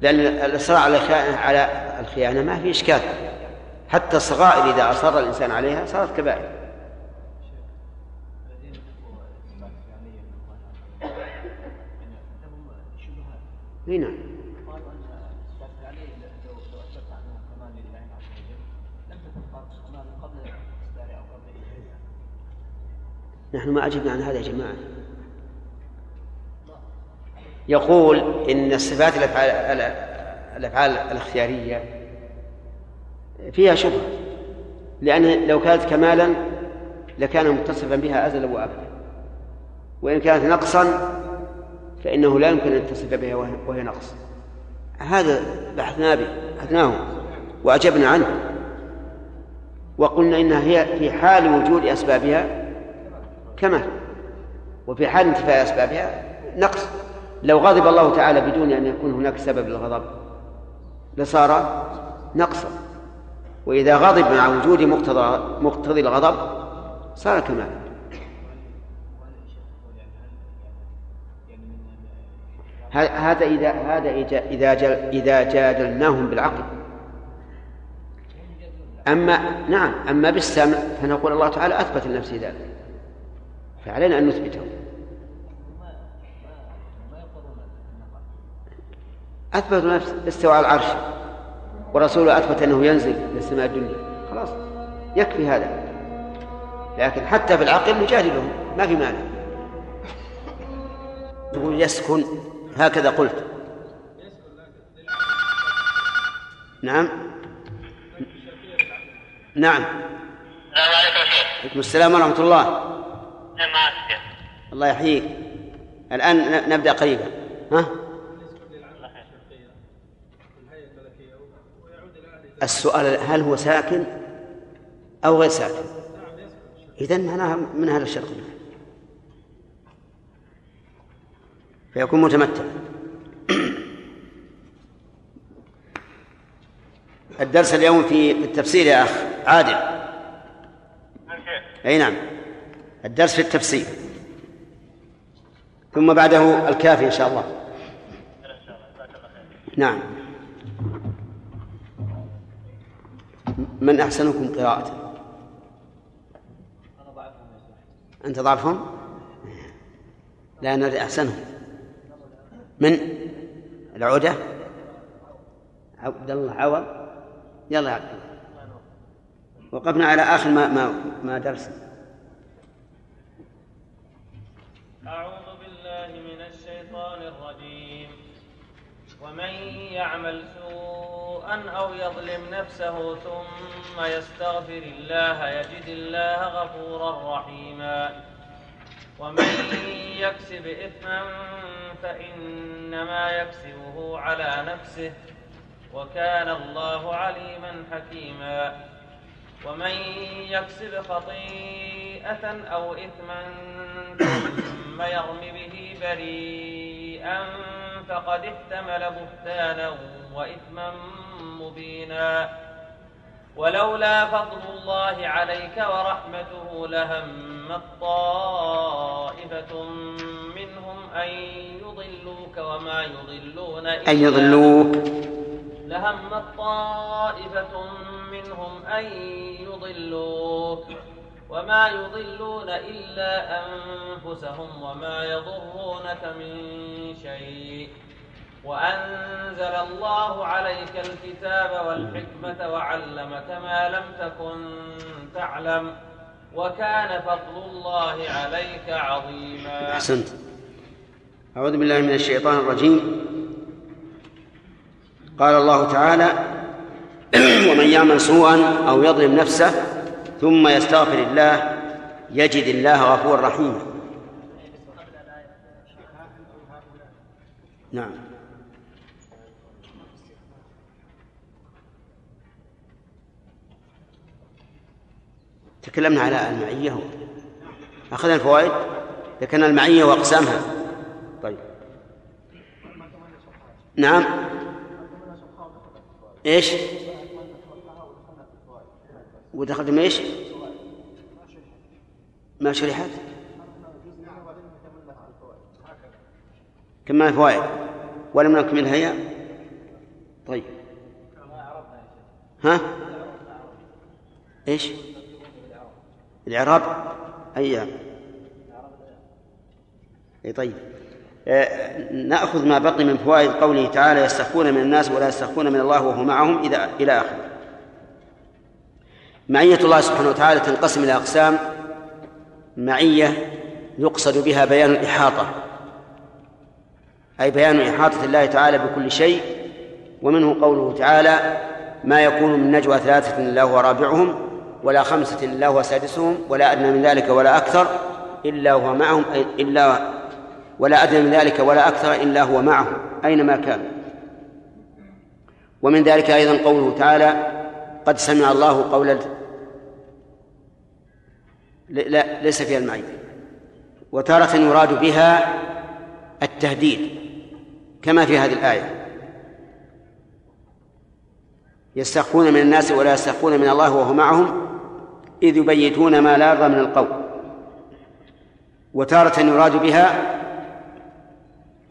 لأن الإصرار على الخيانة على الخيانة ما في إشكال. حتى الصغائر إذا أصر الإنسان عليها صارت كبائر. إي نعم. نحن ما أجبنا عن هذا يا جماعة. يقول إن الصفات الأفعال الأفعال الاختيارية فيها شبهة لأن لو كانت كمالا لكان متصفا بها أزلا وأبدا وإن كانت نقصا فإنه لا يمكن أن يتصف بها وهي- نقص. هذا بحثنا به بحثناه وأجبنا عنه وقلنا إنها هي في حال وجود أسبابها كمال وفي حال انتفاء أسبابها نقص. لو غضب الله تعالى بدون أن يكون هناك سبب للغضب لصار نقصا. وإذا غضب مع وجود مقتضى مقتضي الغضب صار كمالا هذا إذا هذا إذا جل- إذا جادلناهم بالعقل. أما نعم أما بالسمع فنقول الله تعالى أثبت لنفسه ذلك. فعلينا أن نثبته. أثبت نفس استوى على العرش ورسوله أثبت أنه ينزل للسماء الدنيا. خلاص يكفي هذا. لكن حتى في العقل نجادلهم ما في مانع. تقول يسكن هكذا قلت. نعم. نعم. السلام عليكم يا شيخ. عليكم السلام ورحمة الله. نعم الله يحييك. الآن نبدأ قريبا. ها؟ السؤال هل هو ساكن أو غير ساكن؟ إذا معناها من هذا الشرط فيكون متمتع. الدرس اليوم في التفسير يا أخ عادل. أي نعم. الدرس في التفسير. ثم بعده الكافي إن شاء الله. نعم. من أحسنكم قراءة. أنت ضعفهم؟ لا أنا أحسنهم. من؟ العودة؟ عبد الله عوض؟ يلا يا عبد الله. وقفنا على آخر ما ما ما درسنا. أعوذ بالله من الشيطان الرجيم. ومن يعمل سوءا أو يظلم نفسه ثم يستغفر الله يجد الله غفورا رحيما. ومن يكسب إثما فإنما يكسبه على نفسه وكان الله عليما حكيما. ومن يكسب خطيئة أو إثما ثم يرم به بريئا فقد احتمل بهتانا وإثما مبينا. ولولا فضل الله عليك ورحمته لهمت طائفة منهم أن يضلوك وما يضلون إلا أن يضلوك. لهمت طائفة منهم أن يضلوك. وما يضلون إلا أنفسهم وما يضرونك من شيء. وأنزل الله عليك الكتاب والحكمة وعلمك ما لم تكن تعلم وكان فضل الله عليك عظيما. أحسنت. أعوذ بالله من الشيطان الرجيم. قال الله تعالى ومن يعمل سوءا أو يظلم نفسه ثم يستغفر الله يجد الله غفورا رحيما نعم. تكلمنا على المعية. أخذنا الفوائد ذكرنا المعية وأقسامها. طيب. نعم. إيش؟ ودخلتم إيش؟ ما شرحت؟ كما الفوائد ولم نكملها هي طيب ها؟ إيش؟ الإعراب أي أي طيب آه، نأخذ ما بقي من فوائد قوله تعالى يستخفون من الناس ولا يستخفون من الله وهو معهم إذا إلى آخره معية الله سبحانه وتعالى تنقسم إلى أقسام. معية يقصد بها بيان الإحاطة أي بيان إحاطة الله تعالى بكل شيء ومنه قوله تعالى ما يكون من نجوى ثلاثة إلا هو رابعهم ولا خمسة إلا هو سادسهم ولا أدنى من ذلك ولا أكثر إلا هو معهم إلا ولا أدنى من ذلك ولا أكثر إلا هو معهم أينما كان. ومن ذلك أيضا قوله تعالى قد سمع الله قول لا ليس فيها المعية وتارة يراد بها التهديد كما في هذه الآية. يستخفون من الناس ولا يستخفون من الله وهو معهم إذ يبيتون ما لا يرضى من القول. وتارة يراد بها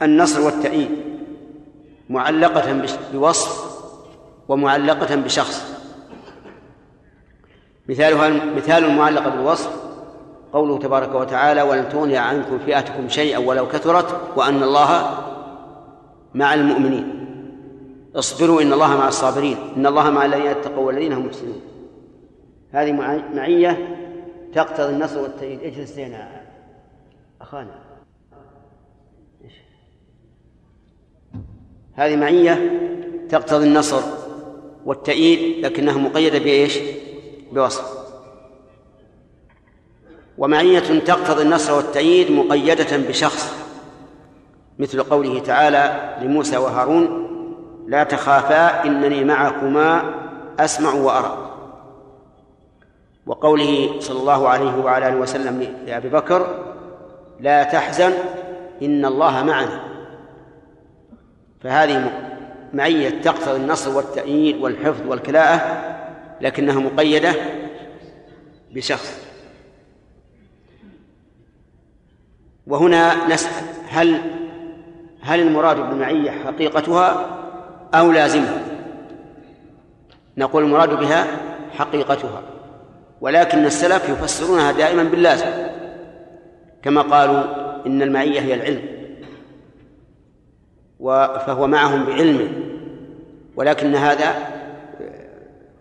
النصر والتأييد معلقة بوصف ومعلقة بشخص. مثالها مثال المعلقة بالوصف قوله تبارك وتعالى ولن تغني عنكم فئتكم شيئا ولو كثرت وأن الله مع المؤمنين. اصبروا إن الله مع الصابرين إن الله مع الذين اتقوا والذين هم محسنون. هذه معية تقتضي النصر والتأييد. اجلس لنا أخانا. هذه معية تقتضي النصر والتأييد لكنها مقيدة بإيش؟ بوصف. ومعية تقتضي النصر والتأييد مقيدة بشخص. مثل قوله تعالى لموسى وهارون لا تخافا إنني معكما أسمع وأرى. وقوله صلى الله عليه وعلى آله وسلم لأبي بكر لا تحزن إن الله معنا. فهذه معية تقتضي النصر والتأييد والحفظ والكلاءة لكنها مقيدة بشخص. وهنا نسأل هل هل المراد بالمعية حقيقتها أو لازمها؟ نقول المراد بها حقيقتها ولكن السلف يفسرونها دائما باللازم. كما قالوا إن المعية هي العلم فهو معهم بعلمه ولكن هذا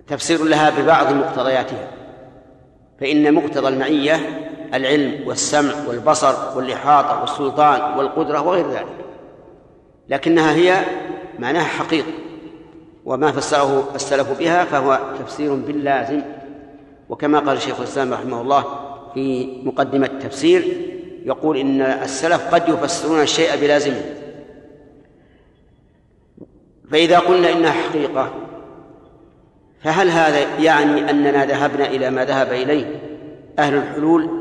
تفسير لها ببعض مقتضياتها فإن مقتضى المعية العلم والسمع والبصر والإحاطة والسلطان والقدرة وغير ذلك. لكنها هي معناها حقيقة وما فسره السلف بها فهو تفسير باللازم. وكما قال شيخ الإسلام رحمه الله في مقدمة التفسير يقول إن السلف قد يفسرون الشيء بلازمه فإذا قلنا إنها حقيقة فهل هذا يعني أننا ذهبنا إلى ما ذهب إليه أهل الحلول؟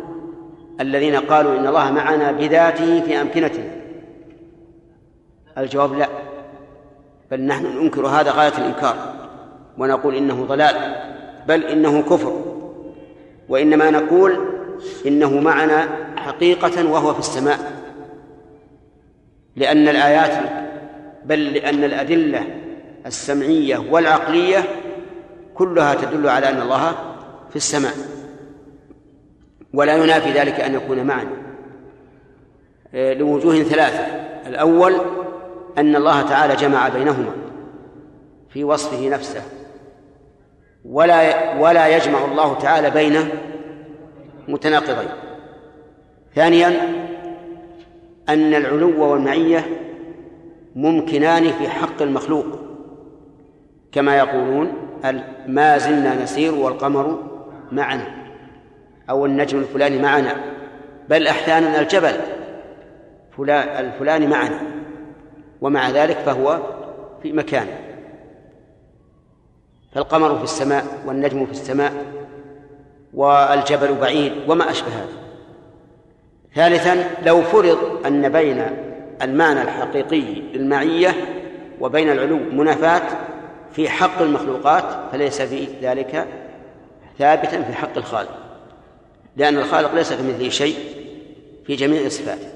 الذين قالوا إن الله معنا بذاته في أمكنتنا الجواب لا. بل نحن ننكر هذا غاية الإنكار ونقول إنه ضلال بل إنه كفر. وإنما نقول إنه معنا حقيقة وهو في السماء. لأن الآيات بل لأن الأدلة السمعية والعقلية كلها تدل على أن الله في السماء. ولا ينافي ذلك أن يكون معنا. آه، لوجوه ثلاثة. الأول أن الله تعالى جمع بينهما في وصفه نفسه. ولا ولا يجمع الله تعالى بين متناقضين. ثانيا أن العلو والمعية ممكنان في حق المخلوق. كما يقولون ما زلنا نسير والقمر معنا. أو النجم الفلاني معنا بل أحيانا الجبل الفلاني معنا ومع ذلك فهو في مكان. فالقمر في السماء والنجم في السماء والجبل بعيد وما أشبه هذا. ثالثا لو فرض أن بين المعنى الحقيقي للمعية وبين العلو منافاة في حق المخلوقات فليس في ذلك ثابتا في حق الخالق. لأن الخالق ليس كمثله شيء في جميع صفاته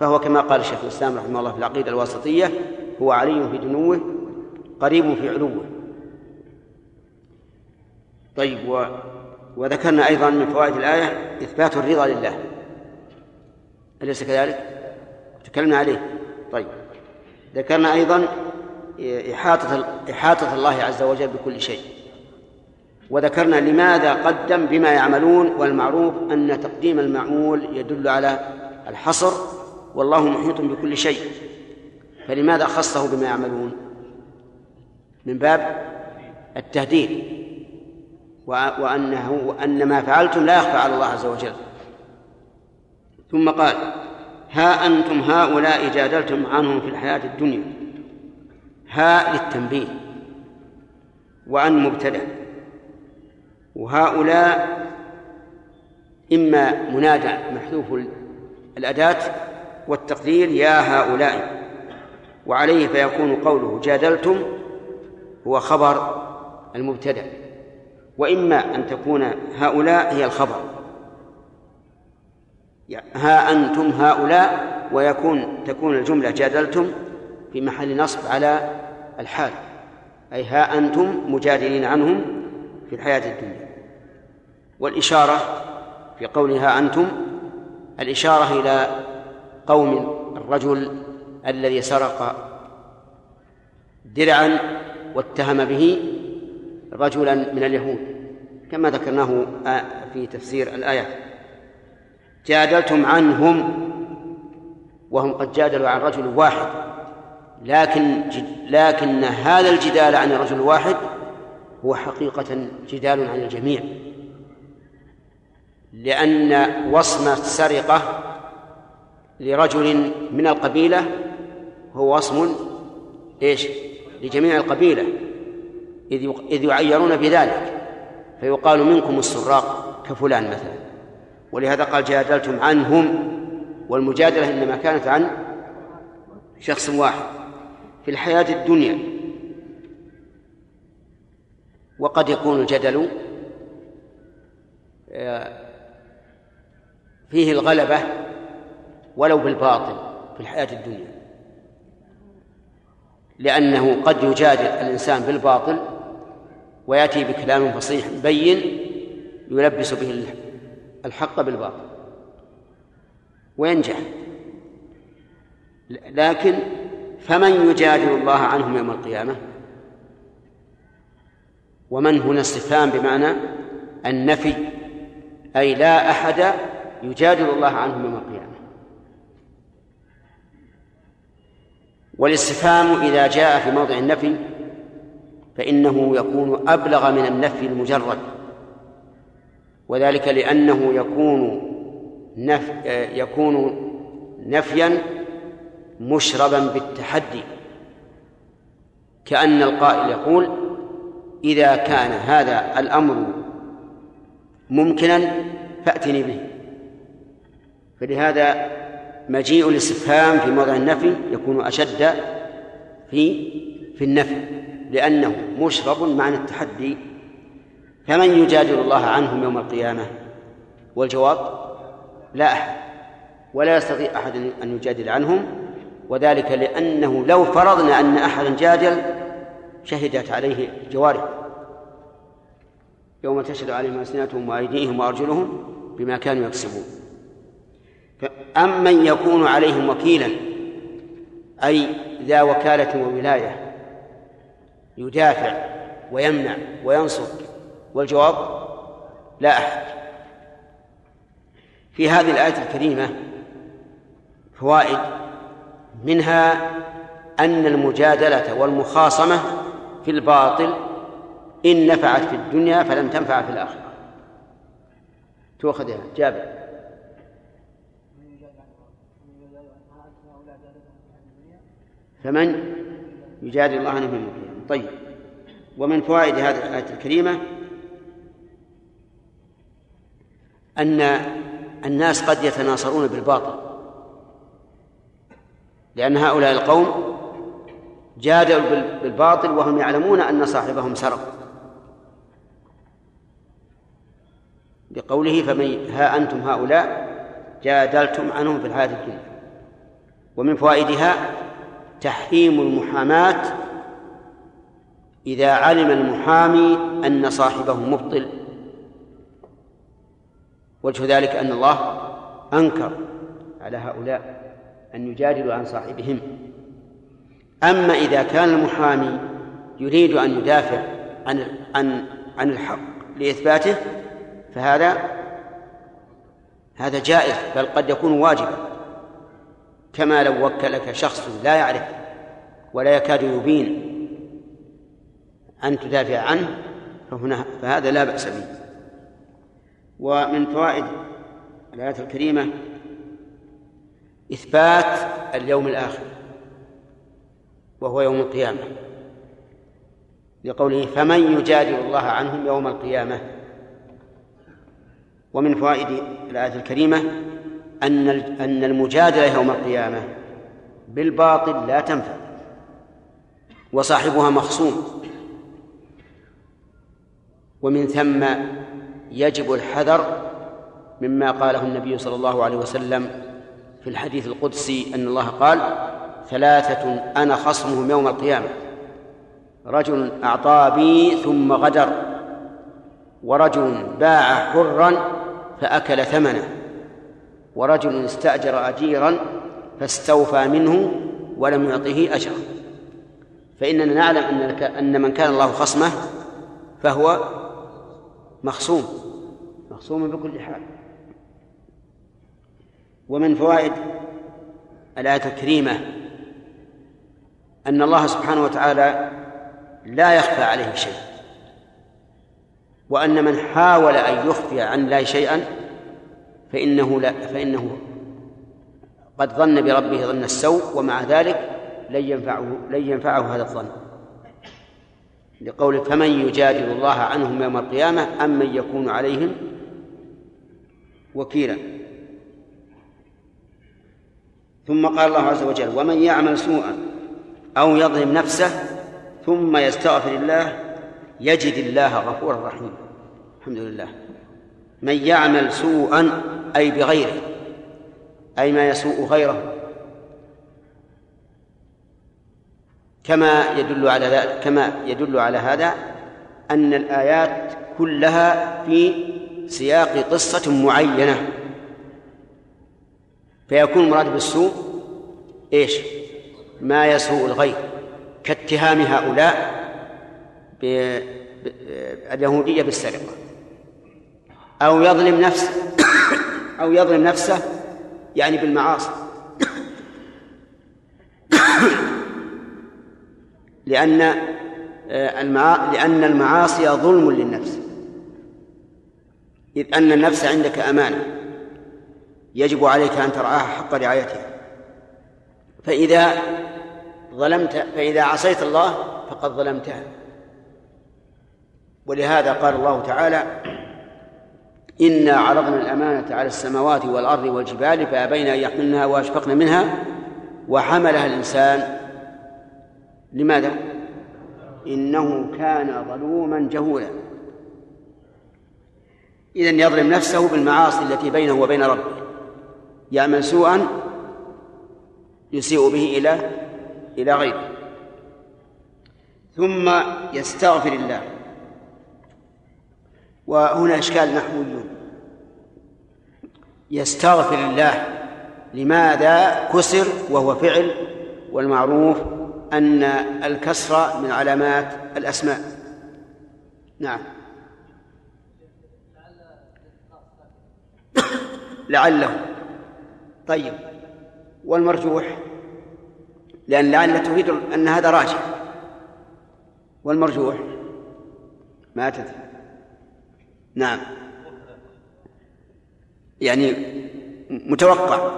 فهو كما قال شيخ الإسلام رحمه الله في العقيدة الواسطية هو علي في دنوه قريب في علوه. طيب و وذكرنا أيضا من فوائد الآية إثبات الرضا لله. أليس كذلك؟ تكلمنا عليه. طيب ذكرنا أيضا إحاطة إحاطة الله عز وجل بكل شيء. وذكرنا لماذا قدم بما يعملون والمعروف أن تقديم المعمول يدل على الحصر والله محيط بكل شيء. فلماذا خصه بما يعملون؟ من باب التهديد. وأنه وأن ما فعلتم لا يخفى على الله عز وجل. ثم قال ها أنتم هؤلاء جادلتم عنهم في الحياة الدنيا. ها للتنبيه. وأن مبتدأ وهؤلاء إما منادى محذوف الأداة والتقدير يا هؤلاء وعليه فيكون قوله جادلتم هو خبر المبتدأ. وإما أن تكون هؤلاء هي الخبر. ها أنتم هؤلاء ويكون تكون الجملة جادلتم في محل نصب على الحال. أي ها أنتم مجادلين عنهم في الحياة الدنيا. والإشارة في قولها أنتم الإشارة إلى قوم الرجل الذي سرق درعا واتهم به رجلا من اليهود. كما ذكرناه في تفسير الآيات جادلتم عنهم وهم قد جادلوا عن رجل واحد. لكن لكن هذا الجدال عن الرجل الواحد هو حقيقة جدال عن الجميع. لأن وصم السرقة لرجل من القبيلة هو وصم إيش؟ لجميع القبيلة إذ إذ يعيرون بذلك فيقال منكم السراق كفلان مثلا ولهذا قال جادلتم عنهم والمجادلة إنما كانت عن شخص واحد في الحياة الدنيا وقد يكون الجدل آه، فيه الغلبة ولو بالباطل في الحياة الدنيا. لأنه قد يجادل الإنسان بالباطل ويأتي بكلام فصيح بين يلبس به الحق بالباطل وينجح. لكن فمن يجادل الله عنهم يوم القيامة؟ ومن هنا استفهام بمعنى النفي أي لا أحد يجادل الله عنهم يوم القيامة. والاستفهام إذا جاء في موضع النفي فإنه يكون أبلغ من النفي المجرد وذلك لأنه يكون نف يكون نفيا مشربا بالتحدي. كأن القائل يقول إذا كان هذا الأمر ممكنا فأتني به. فلهذا مجيء الاستفهام في موضع النفي يكون أشد في في النفي لأنه مشرب معنى التحدي. فمن يجادل الله عنهم يوم القيامة؟ والجواب لا أحد ولا يستطيع أحد أن يجادل عنهم وذلك لأنه لو فرضنا أن أحدا جادل شهدت عليه جوارح يوم تشهد عليهم ألسنتهم وأيديهم وأرجلهم بما كانوا يكسبون. أمن يكون عليهم وكيلا؟ أي ذا وكالة وولاية. يدافع ويمنع وينصر. والجواب؟ لا أحد. في هذه الآية الكريمة فوائد منها أن المجادلة والمخاصمة في الباطل إن نفعت في الدنيا فلن تنفع في الآخرة. تؤخذها جابر. فمن يجادل الله عنه من القيامة؟ طيب. ومن فوائد هذه الآية الكريمة أن الناس قد يتناصرون بالباطل. لأن هؤلاء القوم جادلوا بالباطل وهم يعلمون أن صاحبهم سرق. لقوله فمن ها أنتم هؤلاء جادلتم عنهم في الحياة الدنيا. ومن فوائدها تحريم المحاماة إذا علم المحامي أن صاحبه مبطل. وجه ذلك أن الله أنكر على هؤلاء أن يجادلوا عن صاحبهم. أما إذا كان المحامي يريد أن يدافع عن عن عن الحق لإثباته فهذا هذا جائز بل قد يكون واجبا. كما لو وكلك شخص لا يعرف ولا يكاد يبين أن تدافع عنه فهنا فهذا لا بأس به. ومن فوائد الآية الكريمة إثبات اليوم الآخر وهو يوم القيامة. لقوله فمن يجادل الله عنهم يوم القيامة. ومن فوائد الآية الكريمة أن أن المجادلة يوم القيامة بالباطل لا تنفع وصاحبها مخصوم. ومن ثم يجب الحذر مما قاله النبي صلى الله عليه وسلم في الحديث القدسي أن الله قال ثلاثة أنا خصمهم يوم القيامة رجل أعطى بي ثم غدر ورجل باع حرا فأكل ثمنه. ورجل استأجر أجيرا فاستوفى منه ولم يعطه أجرا. فإننا نعلم أن أن من كان الله خصمه فهو مخصوم مخصوم بكل حال. ومن فوائد الآية الكريمة أن الله سبحانه وتعالى لا يخفى عليه شيء وأن من حاول أن يخفي عن الله شيئا فإنه لا فإنه قد ظن بربه ظن السوء ومع ذلك لن ينفعه لن ينفعه هذا الظن. لقول فمن يجادل الله عنهم يوم القيامة أم من يكون عليهم وكيلا. ثم قال الله عز وجل ومن يعمل سوءا أو يظلم نفسه ثم يستغفر الله يجد الله غفورا رحيما. الحمد لله. من يعمل سوءا أي بغيره أي ما يسوء غيره. كما يدل على ذلك كما يدل على هذا أن الآيات كلها في سياق قصة معينة. فيكون المراد بالسوء إيش؟ ما يسوء الغير. كاتهام هؤلاء اليهودية بالسرقة. أو يظلم نفسه. أو يظلم نفسه يعني بالمعاصي. لأن آه، لأن المعاصي ظلم للنفس. إذ أن النفس عندك أمانة. يجب عليك أن ترعاها حق رعايتها. فإذا ظلمت فإذا عصيت الله فقد ظلمتها. ولهذا قال الله تعالى إنا عرضنا الأمانة على السماوات والأرض والجبال فأبين أن يحملنها وأشفقن منها وحملها الإنسان. لماذا؟ إنه كان ظلوما جهولا. إذا يظلم نفسه بالمعاصي التي بينه وبين ربه. يعمل سوءا يسيء به إلى إلى غيره. ثم يستغفر الله. وهنا إشكال نحوي يستغفر الله. لماذا كسر وهو فعل؟ والمعروف أن الكسر من علامات الأسماء. نعم. لعله. طيب. والمرجوح؟ لأن لعل تفيد أن هذا راجح. والمرجوح؟ ما تدري. نعم. يعني متوقع.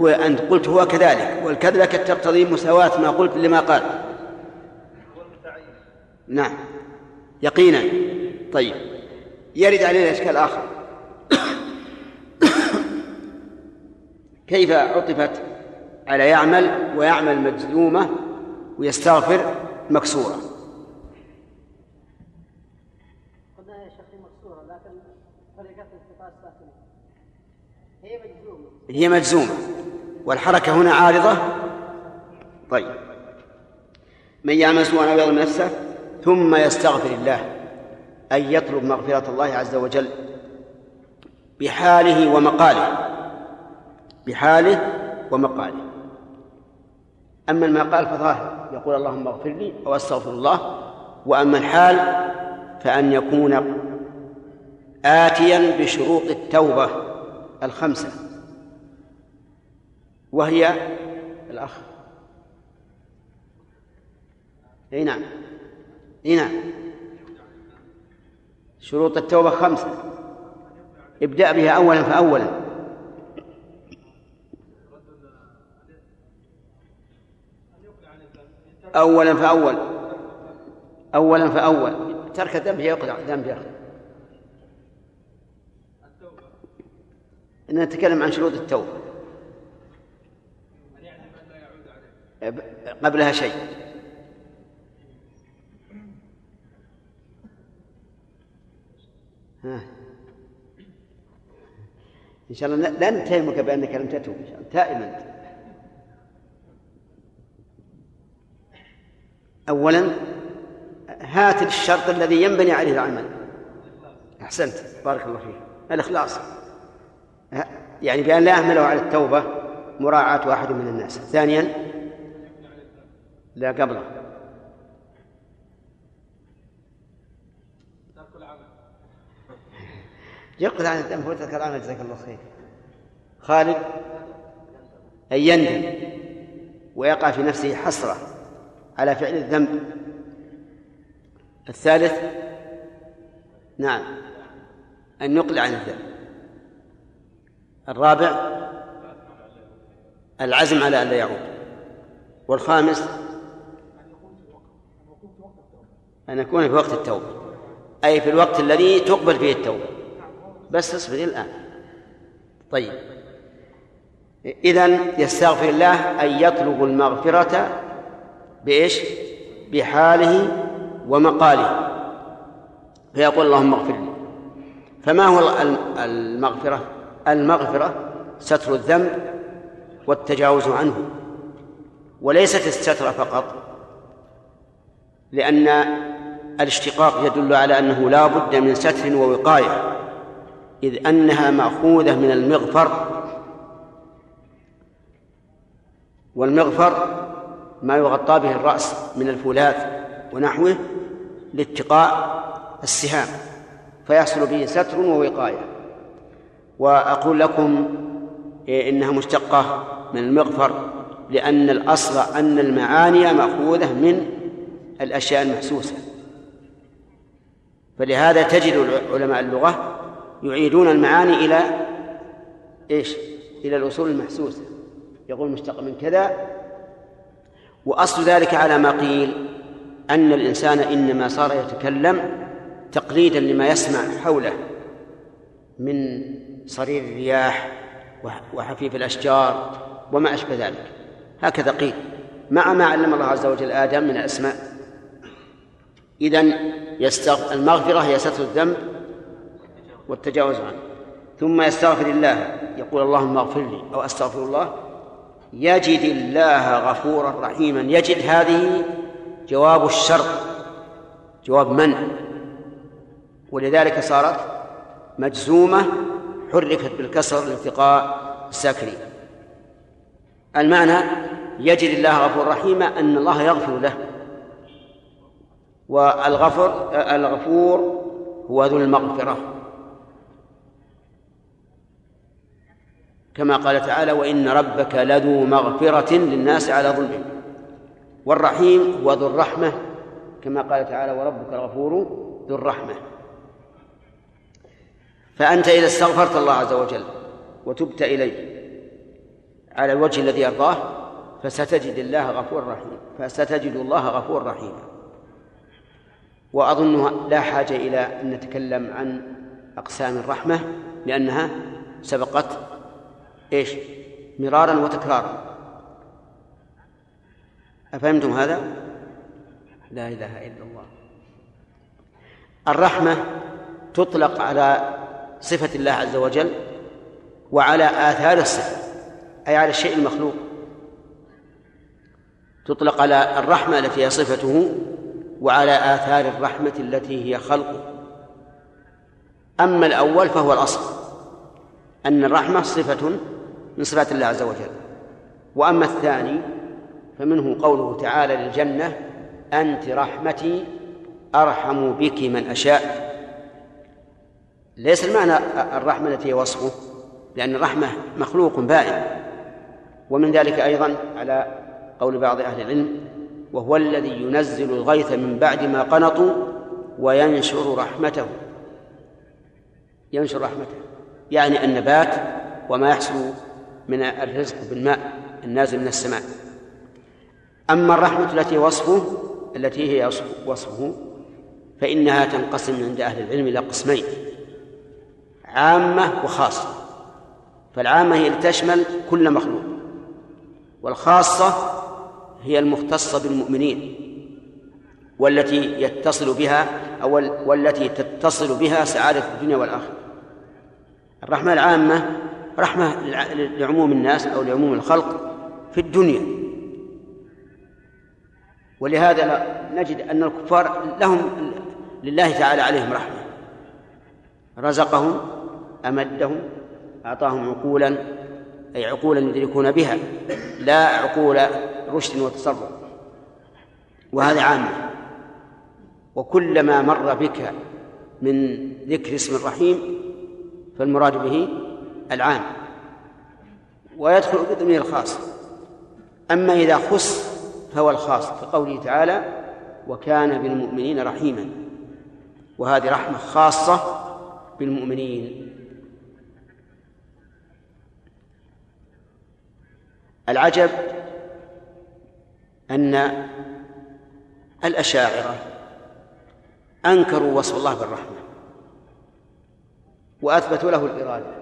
هو أنت قلت هو كذلك والكذلك تقتضي مساواة ما قلت لما قال. نعم. يقينا. طيب. يرد علينا إشكال آخر كيف عطفت على يعمل ويعمل مجزومة ويستغفر مكسورة قلنا يا شيخ مكسورة لكن طريقة التقاء الساكنة هي مجزومة هي مجزومة والحركة هنا عارضة. طيب. من يعمل سوءا أو يظلم نفسه ثم يستغفر الله أن يطلب مغفرة الله عز وجل بحاله ومقاله. بحاله ومقاله. أما المقال فظاهر يقول اللهم اغفر لي أو أستغفر الله وأما الحال فأن يكون آتيا بشروط التوبة الخمسة. وهي الأخ. أي نعم. أي نعم. شروط التوبة خمسة. ابدأ بها أولا فأولا. أولا فأول أولا فأول ترك الذنب يقطع. الذنب يا أخي. نتكلم عن شروط التوبة. قبلها شيء. ها. إن شاء الله لا نتهمك بأنك لم تتوب إن شاء الله. أولا هات الشرط الذي ينبني عليه العمل. أحسنت. بارك الله فيك. الإخلاص. يعني بأن لا أهمله على التوبة مراعاة واحد من الناس. ثانيا لا قبله. يقضي عن الذنب ويترك العمل جزاك الله خير. خالد أن يندم ويقع في نفسه حسرة على فعل الذنب. الثالث نعم أن يقلع عن الذنب. الرابع العزم على أن لا يعود. والخامس أن يكون في وقت التوبة أي في الوقت الذي تقبل فيه التوبة. بس اصبر الآن. طيب. إذا يستغفر الله أن يطلب المغفرة بإيش؟ بحاله ومقاله. فيقول اللهم اغفر لي. فما هو المغفرة؟ المغفرة ستر الذنب والتجاوز عنه. وليست الستر فقط لأن الاشتقاق يدل على أنه لا بد من ستر ووقاية إذ أنها مأخوذة من المغفر. والمغفر ما يغطى به الرأس من الفولاذ ونحوه لاتقاء السهام فيحصل به ستر ووقاية. وأقول لكم إنها مشتقة من المغفر لأن الأصل أن المعاني مأخوذة من الأشياء المحسوسة. فلهذا تجد علماء اللغة يعيدون المعاني إلى إيش؟ إلى الأصول المحسوسة. يقول مشتق من كذا. وأصل ذلك على ما قيل أن الإنسان إنما صار يتكلم تقليدا لما يسمع حوله من صرير الرياح وحفيف الأشجار وما أشبه ذلك. هكذا قيل. مع ما علم الله عز وجل آدم من الأسماء. إذا يستغ... المغفرة هي ستر الذنب والتجاوز عنه. ثم يستغفر الله يقول اللهم اغفر لي أو أستغفر الله يجد الله غفورا رحيما. يجد هذه جواب الشرط جواب من ولذلك صارت مجزومة حركت بالكسر لالتقاء الساكنين المعنى يجد الله غفور رحيما أن الله يغفر له. والغفر الغفور هو ذو المغفرة. كما قال تعالى وإن ربك لذو مغفرة للناس على ظلمهم والرحيم هو ذو الرحمة كما قال تعالى وربك الغفور ذو الرحمة فأنت إذا استغفرت الله عز وجل وتبت إليه على الوجه الذي يرضاه فستجد الله غفور رحيم فستجد الله غفور رحيما وأظن لا حاجة إلى أن نتكلم عن أقسام الرحمة لأنها سبقت إيش؟ مرارا وتكرارا. أفهمتم هذا؟ لا إله إلا الله. الرحمة تطلق على صفة الله عز وجل وعلى آثار الصفة أي على الشيء المخلوق. تطلق على الرحمة التي هي صفته وعلى آثار الرحمة التي هي خلقه. أما الأول فهو الأصل أن الرحمة صفة من صفات الله عز وجل. وأما الثاني فمنه قوله تعالى للجنة أنت رحمتي أرحم بك من أشاء. ليس المعنى الرحمة التي هي وصفه لأن الرحمة مخلوق بائن. ومن ذلك أيضا على قول بعض أهل العلم وهو الذي ينزل الغيث من بعد ما قنطوا وينشر رحمته. ينشر رحمته. يعني النبات وما يحصل من الرزق بالماء النازل من السماء. أما الرحمة التي وصفه التي هي وصفه فإنها تنقسم عند أهل العلم إلى قسمين عامة وخاصة. فالعامة هي التي تشمل كل مخلوق والخاصة هي المختصة بالمؤمنين والتي يتصل بها أو والتي تتصل بها سعادة الدنيا والآخرة. الرحمة العامة رحمة لعموم الناس أو لعموم الخلق في الدنيا. ولهذا نجد أن الكفار لهم لله تعالى عليهم رحمة. رزقهم أمدهم أعطاهم عقولا أي عقولا يدركون بها لا عقول رشد وتصرف. وهذا عامة وكلما مر بك من ذكر اسم الرحيم فالمراد به العام. ويدخل ضمن الخاص. أما إذا خص فهو الخاص كقوله تعالى وكان بالمؤمنين رحيما وهذه رحمة خاصة بالمؤمنين. العجب أن الأشاعرة أنكروا وصف الله بالرحمة وأثبتوا له الإرادة.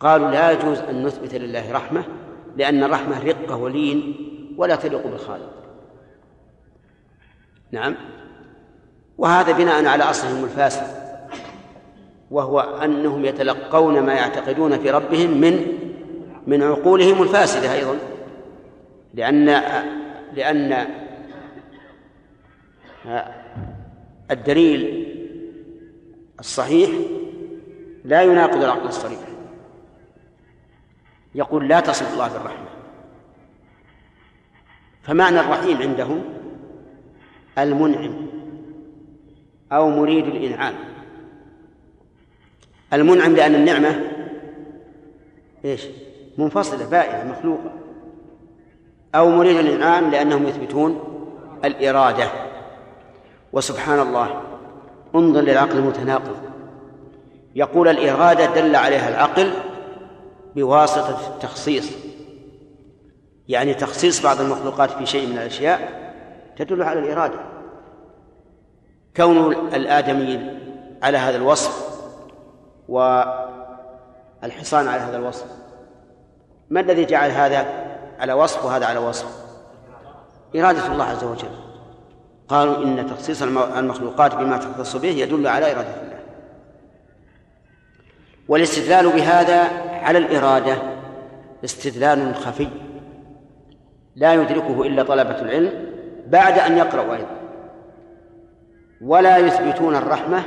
قالوا لا يجوز أن نثبت لله رحمة لأن الرحمة رقة ولين ولا تليق بالخالق. نعم. وهذا بناء على أصلهم الفاسد وهو أنهم يتلقون ما يعتقدون في ربهم من من عقولهم الفاسدة أيضا. لأن لأن الدليل الصحيح لا يناقض العقل الصريح. يقول لا تصف الله بالرحمة. فمعنى الرحيم عندهم المنعم أو مريد الإنعام. المنعم لأن النعمة إيش؟ منفصلة بائنة مخلوقة. أو مريد الإنعام لأنهم يثبتون الإرادة. وسبحان الله انظر للعقل المتناقض. يقول الإرادة دل عليها العقل بواسطة التخصيص. يعني تخصيص بعض المخلوقات في شيء من الأشياء تدل على الإرادة. كون الآدمي على هذا الوصف والحصان على هذا الوصف. ما الذي جعل هذا على وصف وهذا على وصف؟ إرادة الله عز وجل. قالوا إن تخصيص المخلوقات بما تختص به يدل على إرادة الله. والاستدلال بهذا على الإرادة استدلال خفي. لا يدركه إلا طلبة العلم بعد أن يقرأوا أيضا. ولا يثبتون الرحمة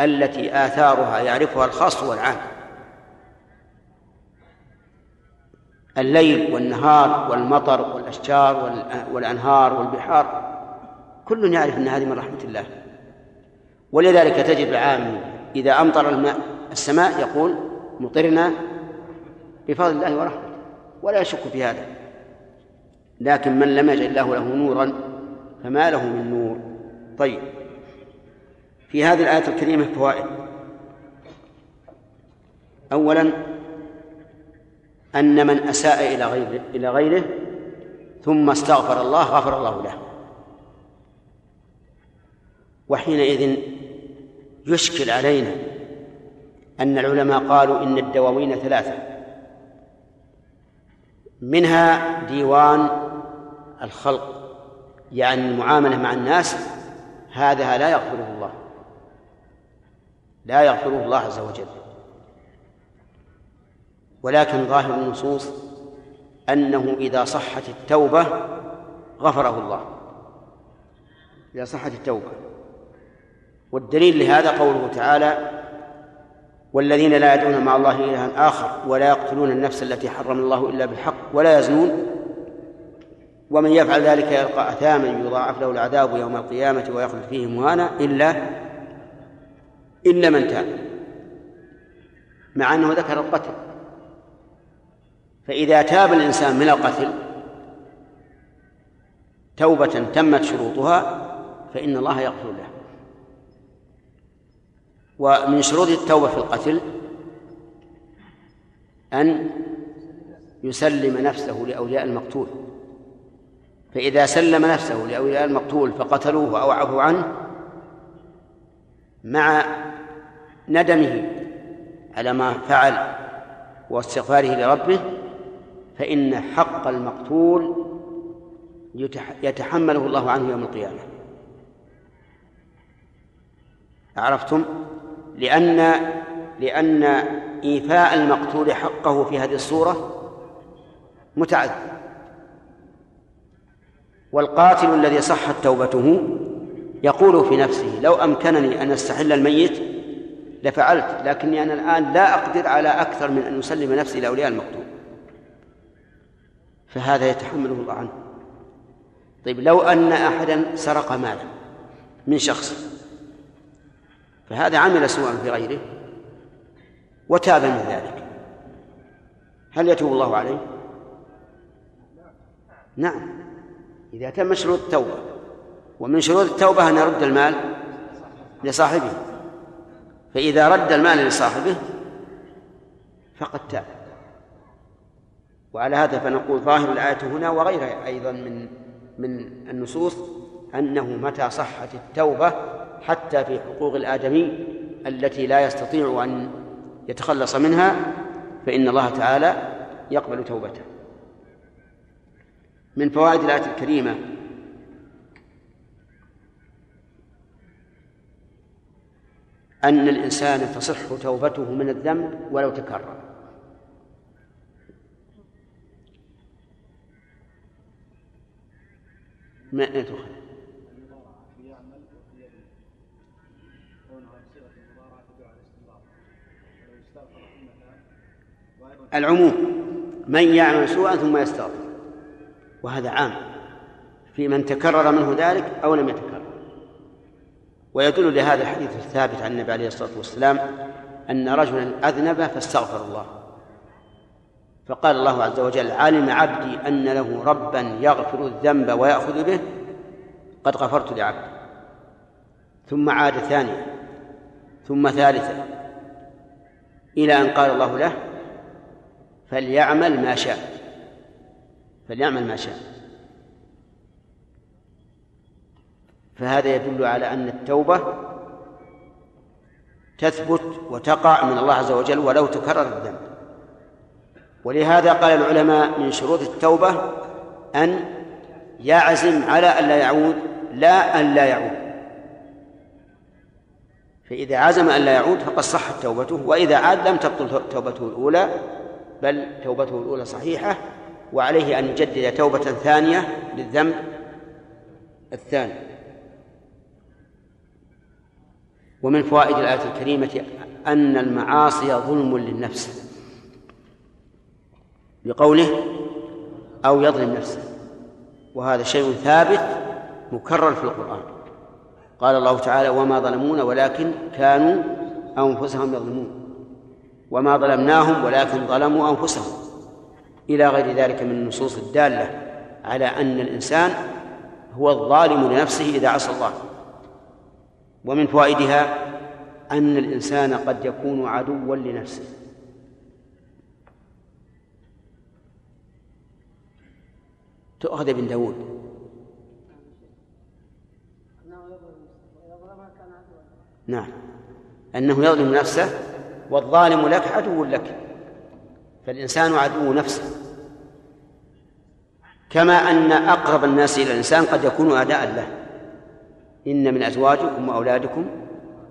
التي آثارها يعرفها الخاص والعام. الليل والنهار والمطر والأشجار والأنهار والبحار. كل يعرف أن هذه من رحمة الله. ولذلك تجد العام إذا أمطر الماء السماء يقول مطرنا بفضل الله ورحمته ولا يشك في هذا. لكن من لم يجعل الله له نورا فما له من نور. طيب. في هذه الآية الكريمة فوائد. أولا أن من أساء إلى غيره إلى غيره ثم استغفر الله غفر الله له. وحينئذ يشكل علينا أن العلماء قالوا إن الدواوين ثلاثة. منها ديوان الخلق يعني المعاملة مع الناس هذا لا يغفره الله. لا يغفره الله عز وجل. ولكن ظاهر النصوص أنه إذا صحت التوبة غفره الله. إذا صحت التوبة. والدليل لهذا قوله تعالى والذين لا يدعون مع الله إلها آخر ولا يقتلون النفس التي حرم الله إلا بالحق ولا يزنون. ومن يفعل ذلك يلقى أثاما يضاعف له العذاب يوم القيامة ويخلد فيه مهانا إلا إلا من تاب. مع أنه ذكر القتل. فإذا تاب الإنسان من القتل توبة تمت شروطها فإن الله يغفر له. ومن شروط التوبة في القتل أن يسلم نفسه لأولياء المقتول. فإذا سلم نفسه لأولياء المقتول فقتلوه أو عفوا عنه مع ندمه على ما فعل واستغفاره لربه فإن حق المقتول يتحمله الله عنه يوم القيامة. عرفتم؟ لأن لأن إيفاء المقتول حقه في هذه الصورة متعذر والقاتل الذي صحت توبته يقول في نفسه لو أمكنني أن أستحل الميت لفعلت لكني أنا الآن لا أقدر على أكثر من أن أسلم نفسي لأولياء المقتول. فهذا يتحمله الله عنه. طيب لو أن أحدا سرق مالا من شخص فهذا عمل سوءا في غيره وتاب من ذلك. هل يتوب الله عليه؟ نعم. إذا تم شروط التوبة ومن شروط التوبة أن يرد المال لصاحبه فإذا رد المال لصاحبه فقد تاب. وعلى هذا فنقول ظاهر الآية هنا وغيرها أيضا من من النصوص أنه متى صحت التوبة حتى في حقوق الآدمي التي لا يستطيع أن يتخلص منها فإن الله تعالى يقبل توبته. من فوائد الآية الكريمة أن الإنسان تصح توبته من الذنب ولو تكرر. ما تدخل العموم من يعمل سوءا ثم يستغفر. وهذا عام. في من تكرر منه ذلك أو لم يتكرر. ويدل لهذا الحديث الثابت عن النبي عليه الصلاة والسلام أن رجلا أذنب فاستغفر الله. فقال الله عز وجل علم عبدي أن له ربا يغفر الذنب ويأخذ به قد غفرت لعبدي. ثم عاد ثانية ثم ثالثة إلى أن قال الله له فليعمل ما شاء. فليعمل ما شاء. فهذا يدل على أن التوبة تثبت وتقع من الله عز وجل ولو تكرر الذنب. ولهذا قال العلماء من شروط التوبة أن يعزم على أن لا يعود لا أن لا يعود. فإذا عزم أن لا يعود فقد صحت توبته وإذا عاد لم تبطل توبته الأولى بل توبته الأولى صحيحة وعليه أن يجدد توبة ثانية للذنب الثاني. ومن فوائد الآية الكريمة أن المعاصي ظلم للنفس. لقوله أو يظلم نفسه. وهذا شيء ثابت مكرر في القرآن. قال الله تعالى وما ظلمونا ولكن كانوا أنفسهم يظلمون. وما ظلمناهم ولكن ظلموا أنفسهم. إلى غير ذلك من النصوص الدالة على أن الإنسان هو الظالم لنفسه إذا عصى الله. ومن فوائدها أن الإنسان قد يكون عدوا لنفسه. تؤخذ ابن داود. نعم. أنه يظلم نفسه والظالم لك عدو لك. فالإنسان عدو نفسه. كما أن أقرب الناس إلى الإنسان قد يكون أعداء له. إن من أزواجكم وأولادكم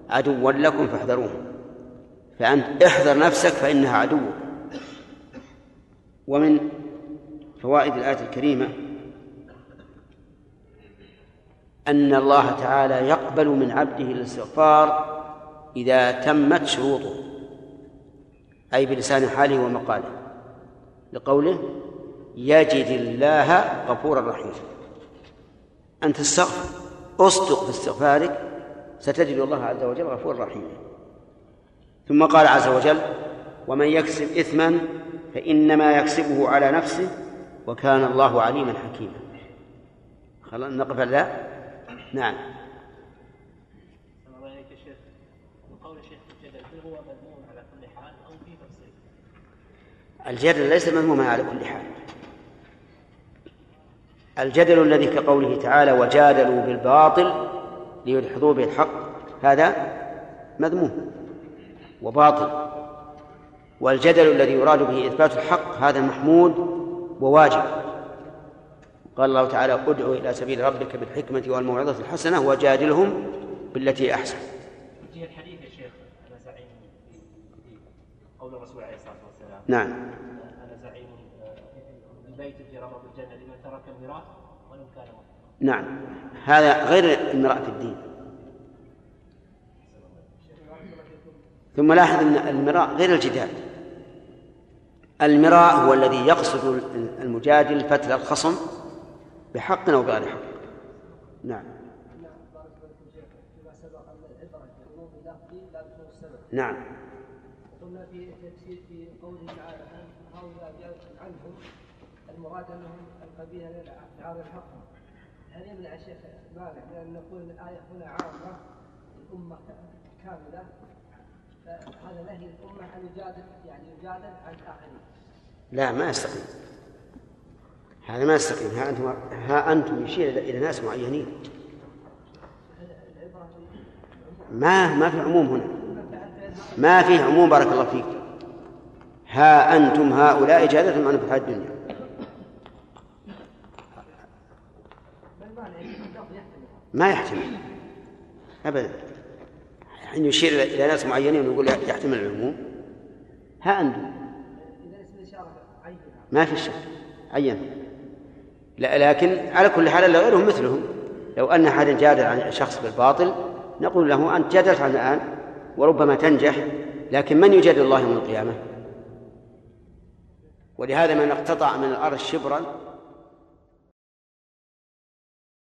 عدوا لكم فاحذروهم. فأنت احذر نفسك فإنها عدوك. ومن فوائد الآية الكريمة أن الله تعالى يقبل من عبده الاستغفار إذا تمت شروطه أي بلسان حاله ومقاله لقوله يجد الله غفورا رحيما أن تستغفر أصدق في استغفارك ستجد الله عز وجل غفورا رحيما. ثم قال عز وجل ومن يكسب إثما فإنما يكسبه على نفسه وكان الله عليما حكيما. خلاص نقف لا نعم. الجدل ليس مذموما على كل حال. الجدل الذي كقوله تعالى وجادلوا بالباطل ليدحضوا به الحق هذا مذموم وباطل. والجدل الذي يراد به إثبات الحق هذا محمود وواجب. قال الله تعالى ادع إلى سبيل ربك بالحكمة والموعظة الحسنة وجادلهم بالتي أحسن. الحديث يا شيخ أنا زعيم قول الرسول عليه الصلاة والسلام. نعم. أنا زعيم البيت في رمض الجنة لمن ترك الميراث ولو كان نعم. هذا غير المراء في الدين. ثم لاحظ أن المراء غير الجدال. المراء هو الذي يقصد المجادل فتل الخصم بحق أو بغير حق نعم نعم قلنا في تفسير في قوله تعالى هؤلاء عنهم المراد انهم القبيله لافعال الحق هل يمنع الشيخ مانع من ان نقول الايه هنا عامه الامه كامله فهذا نهي الأمة أن يجادل يعني يجادل عن الآخرين. لا ما يستقيم هذا ما يستقيم ها أنتم ها أنتم يشير إلى ناس معينين. ما ما في عموم هنا. ما في عموم بارك الله فيك. ها أنتم هؤلاء جادلتم عن في الدنيا. ما يحتمل. أبدا. حين يشير إلى ناس معينين ويقول يحتمل العموم. ها عين ما في شك. عين. لا لكن على كل حال غيرهم مثلهم. لو أن احدا جادل عن شخص بالباطل نقول له أنت جادلت عن الآن وربما تنجح لكن من يجادل الله يوم القيامة؟ ولهذا من اقتطع من الأرض شبرا